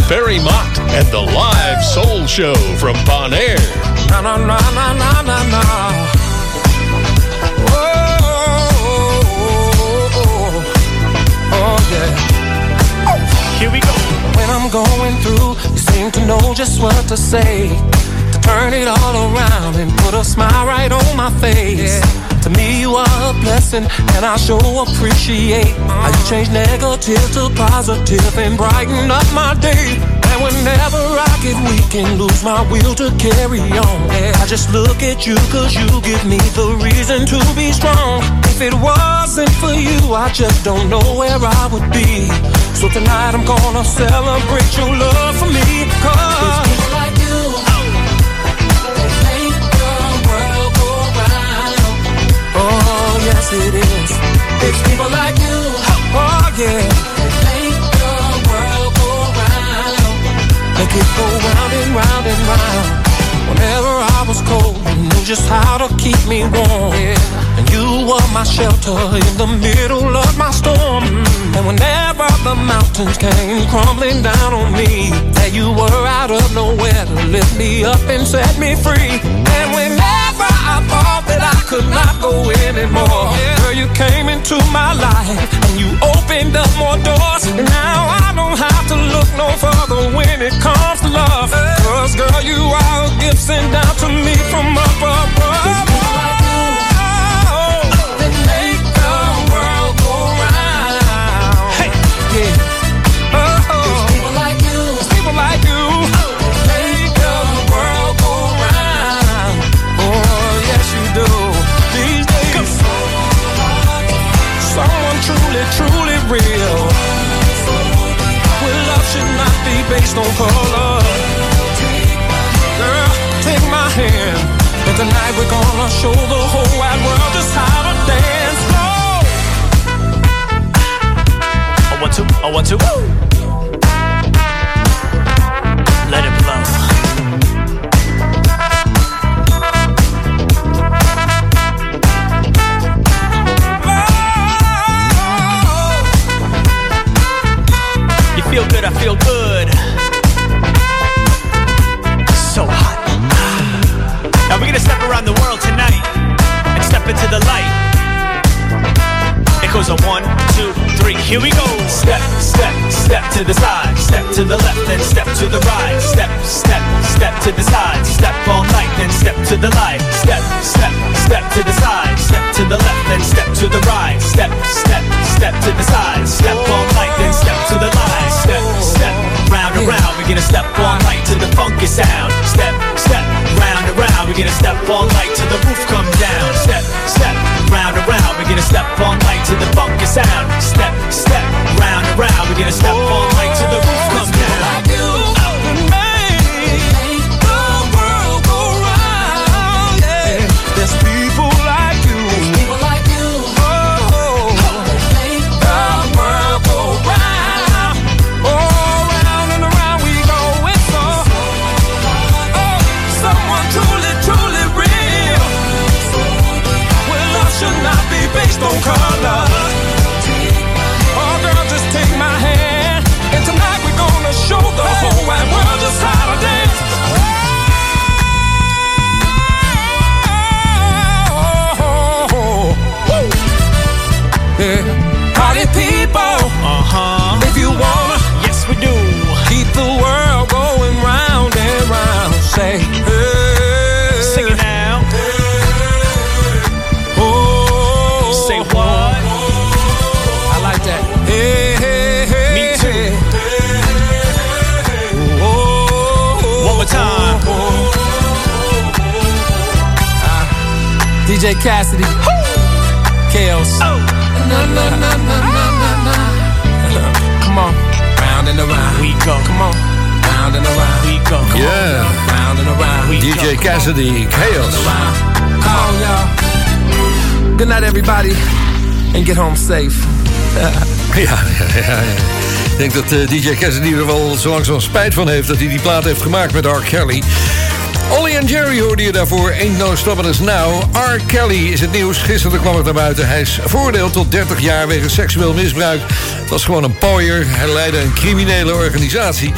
Ferry Mott and the Live Soul Show from Bonaire. Na na na na na na na. Oh, oh, oh, oh, oh, oh yeah. Oh. Here we go. When I'm going through, you seem to know just what to say. To turn it all around and put a smile right on my face. To me, you are a blessing, and I sure appreciate uh-huh. how you change negative to positive and brighten my will to carry on, I just look at you cause you give me the reason to be strong. If it wasn't for you, I just don't know where I would be. So tonight I'm gonna celebrate your love for me. Cause people like you, they make the world go round. Oh, yes it is. It's people like you, oh yeah. Make it go round and round and round. Whenever I was cold, you knew just how to keep me warm. And you were my shelter in the middle of my storm. And whenever the mountains came crumbling down on me, there you were out of nowhere to lift me up and set me free. And whenever Thought that I could not go anymore, girl, you came into my life and you opened up more doors. Now I don't have to look no further when it comes to love. Cause girl, you are a gift sent down to me from up above. Where love should not be based on color. hand. And tonight we're gonna show the whole wide world just how to dance. I want to, I want to. Let it. You feel good, I feel good. Here we go. Step, step, step to the side, step to the left, then step to the right. Step, step, step to the side, step all night, then step to the light. Step, step, step to the side, step to the left, then step to the right. Step, step, step to the side, step all night, then step to the light. Step, step, round and round, we're gonna step all night to the funky sound. Step, step, round and round, we're gonna step all night till the roof come down. Step, step, round and round, we're gonna step all night to the funky sound. Step, step, round and round, we're gonna step all night till the roof comes down. On color. Oh, girl, just take my hand. And tonight we're gonna show the whole wide world just how to dance. Yeah. Party people, uh-huh. If DJ Cassidy. Chaos. Oh. Na, na, na, na, na, na, na. Come on. Round and around. We go. Come on. Round and around. We go. Come Yeah. Round and around. We DJ Cassidy, Chaos. Come on, y'all. Good night, everybody. And get home safe. Ja, ja, ja, ja. Ik denk dat eh, DJ Cassidy er wel zo langzaam spijt van heeft... dat hij die plaat heeft gemaakt met R. Kelly. Ollie en Jerry hoorde je daarvoor. Ain't no stopping us now. R. Kelly is het nieuws. Gisteren kwam het naar buiten. Hij is veroordeeld tot 30 jaar wegens seksueel misbruik. Het was gewoon een pooier. Hij leidde een criminele organisatie.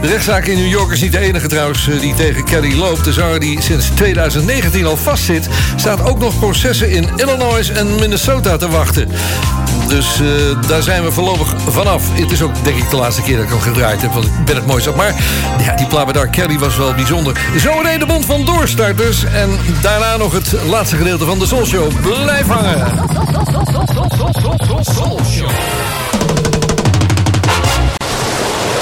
De rechtszaak in New York is niet de enige trouwens eh, die tegen Kelly loopt. De zanger die sinds 2019 al vastzit... staat ook nog processen in Illinois en Minnesota te wachten. Dus eh, daar zijn we voorlopig vanaf. Het is ook denk ik de laatste keer dat ik hem gedraaid heb. Ik ben het mooi zat. Maar ja, die plaat met R. Kelly was wel bijzonder. Zometeen de bond van doorstarters. En daarna nog het laatste gedeelte van de Soul Show. Blijf hangen.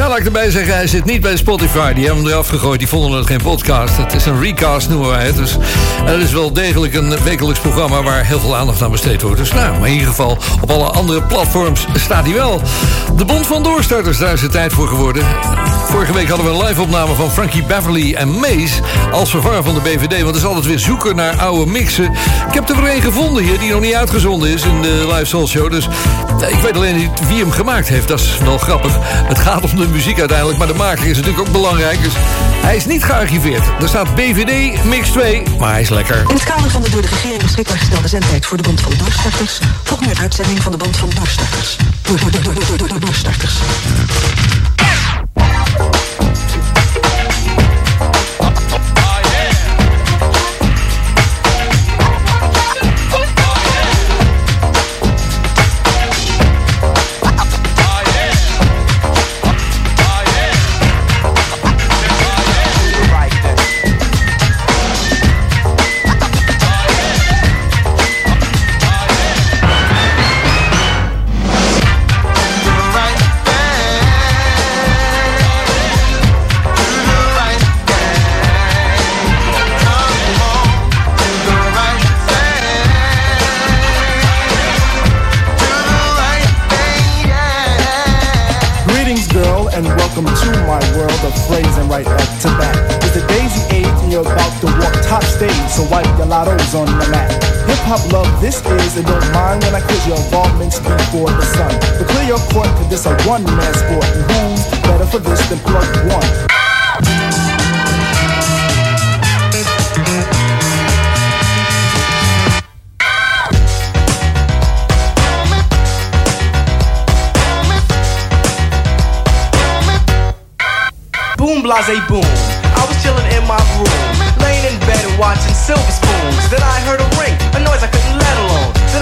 Ja, laat ik erbij zeggen, hij zit niet bij Spotify. Die hebben hem eraf gegooid, die vonden het geen podcast. Het is een recast, noemen wij het. Dus het is wel degelijk een wekelijks programma... waar heel veel aandacht aan besteed wordt. Dus nou, maar in ieder geval, op alle andere platforms staat hij wel. De Bond van Doorstarters, daar is het tijd voor geworden. Vorige week hadden we een live-opname van Frankie Beverly en Mace... als vervanger van de BVD, want het is altijd weer zoeken naar oude mixen. Ik heb er weer een gevonden hier, die nog niet uitgezonden is... in de Live Soul Show, dus eh, ik weet alleen niet wie hem gemaakt heeft. Dat is wel grappig. Het gaat om de muziek uiteindelijk, maar de maker is natuurlijk ook belangrijk. Dus hij is niet gearchiveerd. Er staat BVD Mix 2, maar hij is lekker. In het kader van de door de regering beschikbaar gestelde zendtijd voor de Bond van Doorstarters... volgt nu een uitzending van de Bond van Doorstarters. Door, door, door, door, door, door, door, doorstarters. And welcome to my world of phrasing right up to bat. It's the daisy age, and you're about to walk top stage, so wipe your lottos on the mat. Hip hop love, this is, and don't mind when I quiz your involvements before the sun. To clear your court, cause this a one man sport, and who's better for this than plug one? Boom, blase, boom. I was chilling in my room, laying in bed and watching Silver Spoons. Then I heard a ring, a noise I couldn't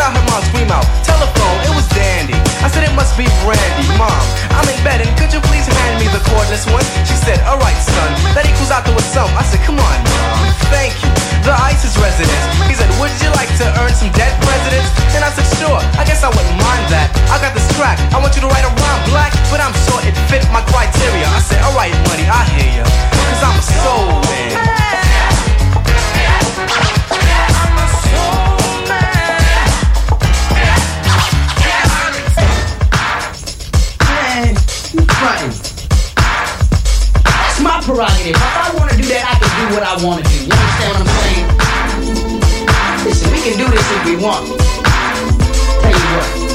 I heard mom scream out, telephone, it was Dandy. I said it must be Brandy. Mom, I'm in bed and could you please hand me the cordless one? She said, alright son, that equals out to a sum. I said, come on mom, thank you. The ISIS residence. He said, would you like to earn some dead presidents? And I said, sure, I guess I wouldn't mind that. I got this track, I want you to write a rhyme black, but I'm sure it fit my criteria. I said, alright money, I hear ya, cause I'm a soul man. Prerogative. If I want to do that, I can do what I want to do. You understand what I'm saying? Listen, we can do this if we want. Tell you what.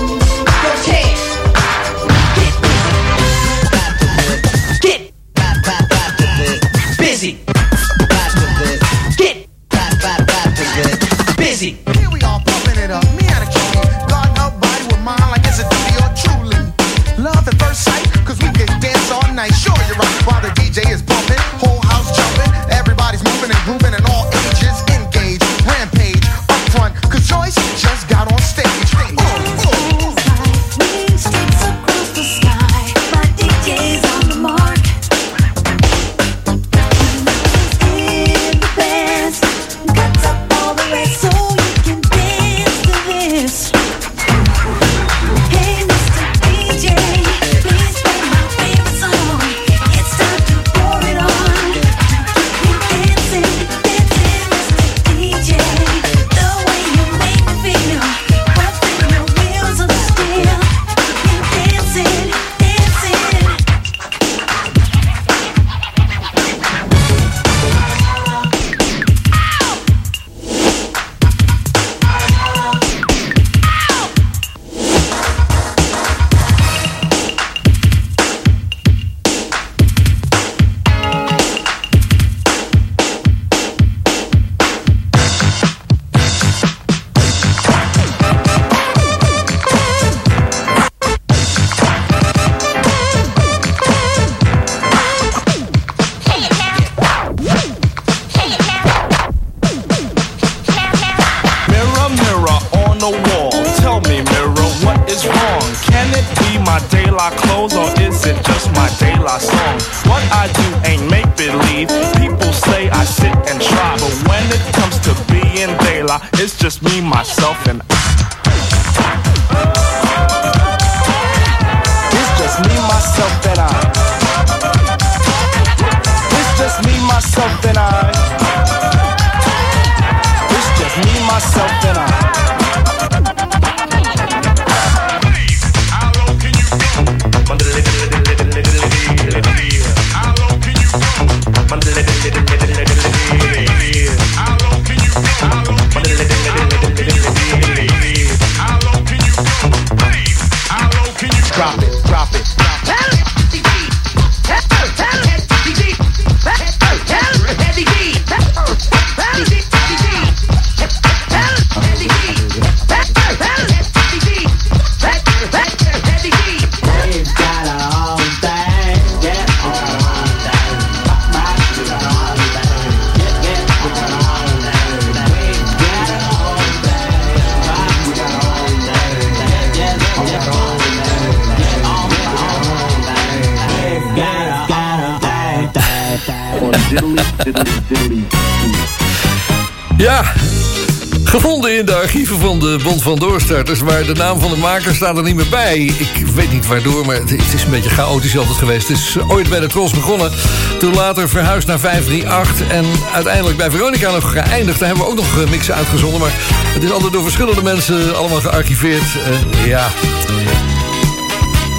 Bond van Doorstarters... maar de naam van de maker staat er niet meer bij. Ik weet niet waardoor, maar het is een beetje chaotisch altijd geweest. Het is ooit bij de Tros begonnen, toen later verhuisd naar 538... en uiteindelijk bij Veronica nog geëindigd. Daar hebben we ook nog eh, mixen uitgezonden... maar het is altijd door verschillende mensen allemaal gearchiveerd. En ja...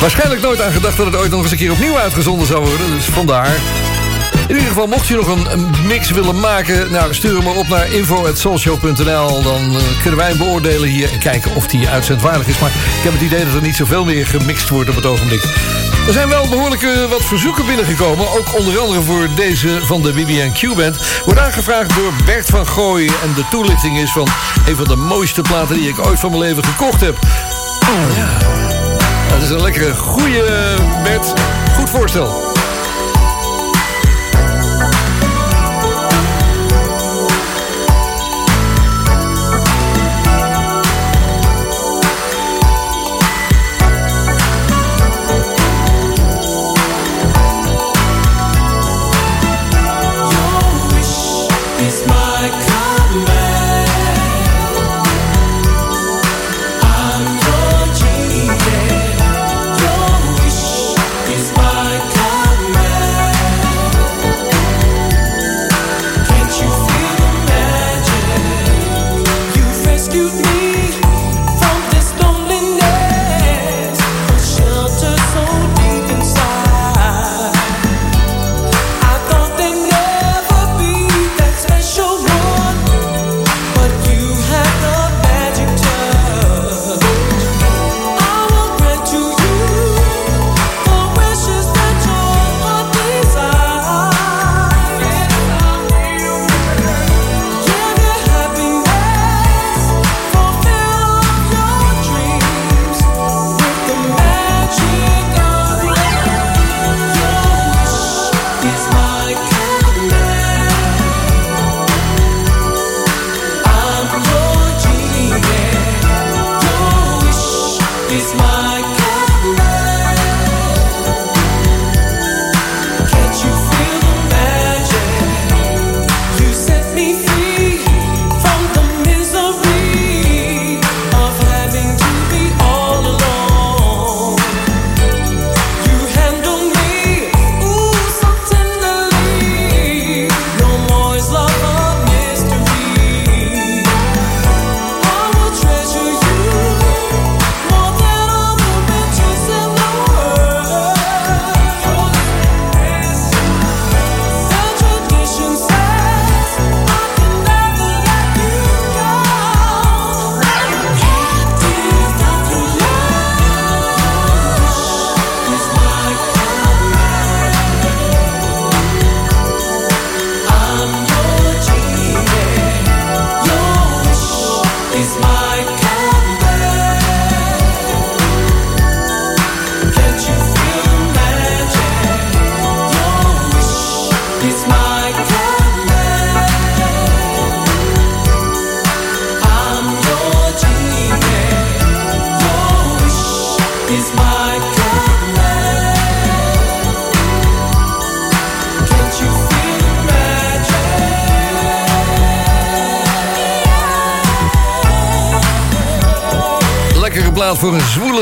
Waarschijnlijk nooit aan gedacht dat het ooit nog eens een keer opnieuw uitgezonden zou worden. Dus vandaar. In ieder geval, mocht je nog een, mix willen maken... Nou, stuur hem maar op naar info.soulshow.nl. Dan eh, kunnen wij hem beoordelen hier en kijken of die uitzendwaardig is. Maar ik heb het idee dat er niet zoveel meer gemixt wordt op het ogenblik. Er zijn wel behoorlijk eh, wat verzoeken binnengekomen. Ook onder andere voor deze van de BB&Q Band. Wordt aangevraagd door Bert van Gooy. En de toelichting is van een van de mooiste platen... die ik ooit van mijn leven gekocht heb. Ja, dat is een lekkere, goede Bert. Goed voorstel.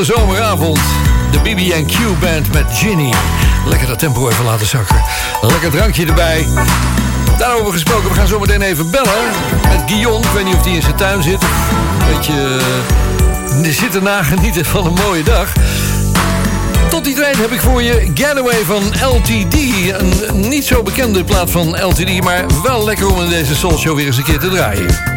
Zomeravond. De BB&Q Band met Ginny. Lekker dat tempo even laten zakken. Lekker drankje erbij. Daarover gesproken, we gaan zo meteen even bellen met Guillaume. Ik weet niet of hij in zijn tuin zit. Een beetje uh, zitten nagenieten van een mooie dag. Tot die tijd heb ik voor je Getaway van LTD. Een niet zo bekende plaat van LTD, maar wel lekker om in deze Soul Show weer eens een keer te draaien.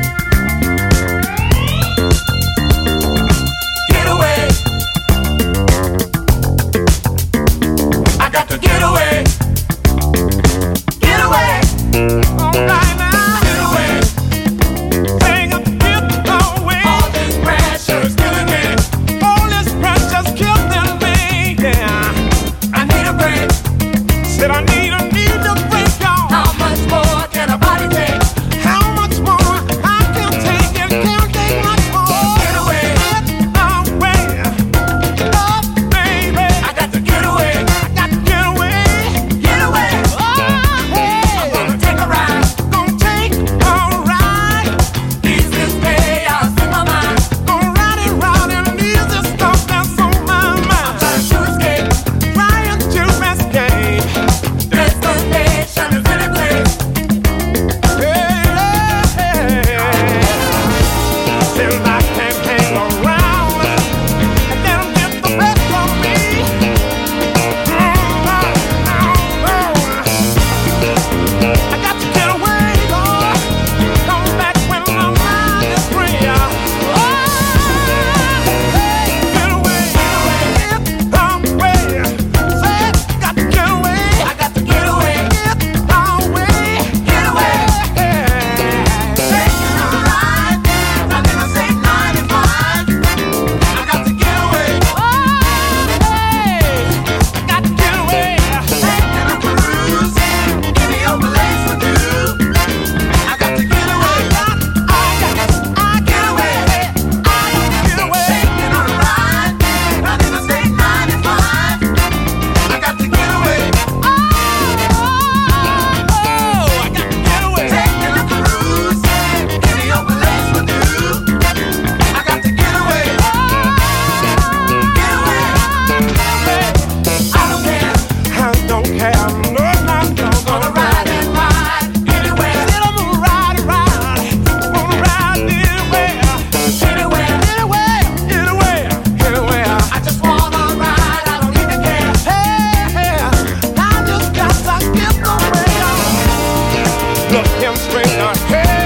bring our head.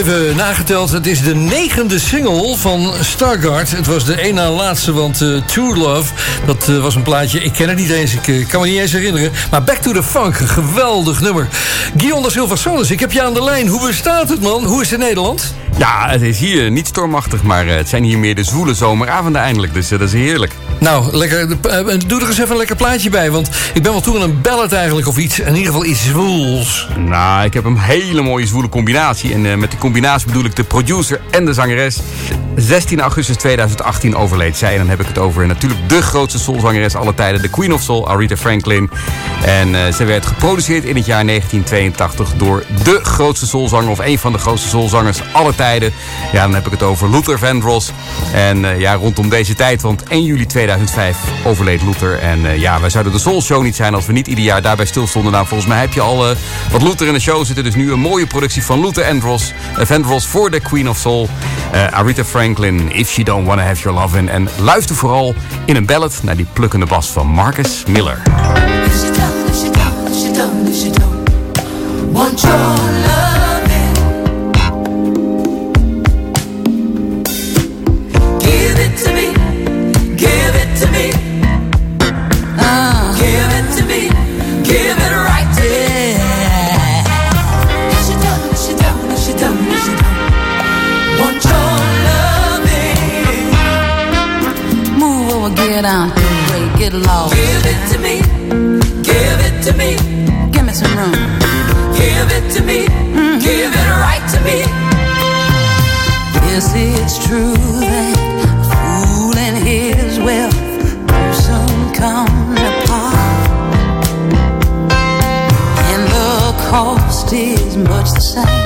Even nageteld. Het is de negende single van Stargard. Het was de een na laatste, want eh, True Love... dat eh, was een plaatje, ik ken het niet eens, ik eh, kan me niet eens herinneren. Maar Back to the Funk, geweldig nummer. Guillaume da Silva Solis, ik heb je aan de lijn. Hoe bestaat het, man? Hoe is het in Nederland? Ja, het is hier niet stormachtig, maar het zijn hier meer de zwoele zomeravonden eindelijk. Dus dat is heerlijk. Nou, lekker, eh, doe er eens even een lekker plaatje bij. Want ik ben wel toe aan een ballad eigenlijk of iets. In ieder geval iets zwoels. Nou, ik heb een hele mooie zwoele combinatie. En eh, met die combinatie bedoel ik de producer en de zangeres. 16 augustus 2018 overleed zij. En dan heb ik het over natuurlijk de grootste soulzangeres aller tijden. De Queen of Soul, Aretha Franklin. En eh, ze werd geproduceerd in het jaar 1982 door de grootste soulzanger... of een van de grootste soulzangers aller tijden. Ja, dan heb ik het over Luther Vandross. En eh, ja, rondom deze tijd, want 1 juli 2005 overleed Luther. En eh, ja, wij zouden de Soul Show niet zijn als we niet ieder jaar daarbij stilstonden. Nou, volgens mij heb je al wat Luther in de show zitten. Dus nu een mooie productie van Luther Vandross, Vandross voor de Queen of Soul. Aretha Franklin, If She Don't Wanna Have Your Lovin'. En luister vooral in een ballad naar die plukkende bas van Marcus Miller. get lost. Give it to me, give it to me. Give me some room. Give it to me, mm-hmm. give it right to me. Yes, it's true that fool and his wealth will Some come apart, and the cost is much the same.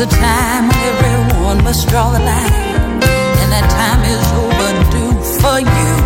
Comes a time when everyone must draw the line, and that time is overdue for you.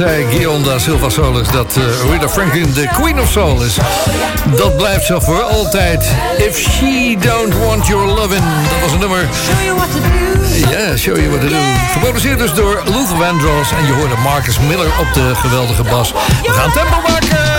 zei Guillaume da Silva Solis dat eh, Rita Franklin de Queen of Soul is. Dat blijft zo voor altijd. If she don't want your loving, dat was een nummer. Yeah, show you what to do. Geproduceerd dus door Luther Vandross en je hoorde Marcus Miller op de geweldige bas. We gaan tempo maken!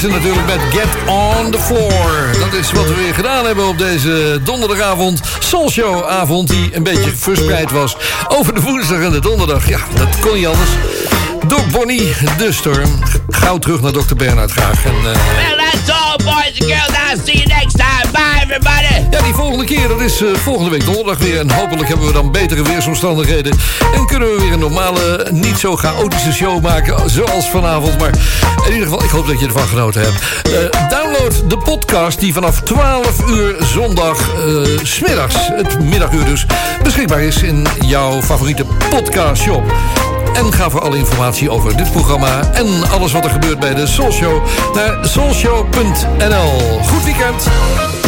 Jackson natuurlijk met Get on the Floor. Dat is wat we weer gedaan hebben op deze donderdagavond. Soulshow avond die een beetje verspreid was over de woensdag en de donderdag. Ja, dat kon niet anders. Doc Bonnie, de storm. Gauw terug naar Dr. Bernhard graag. En, eh, dat is eh, volgende week donderdag weer. En hopelijk hebben we dan betere weersomstandigheden. En kunnen we weer een normale, niet zo chaotische show maken zoals vanavond. Maar in ieder geval, ik hoop dat je ervan genoten hebt. Eh, download de podcast die vanaf 12 uur zondag, eh, smiddags, het middaguur dus, beschikbaar is in jouw favoriete podcastshop. En ga voor alle informatie over dit programma en alles wat er gebeurt bij de Soul Show naar soulshow.nl. Goed weekend!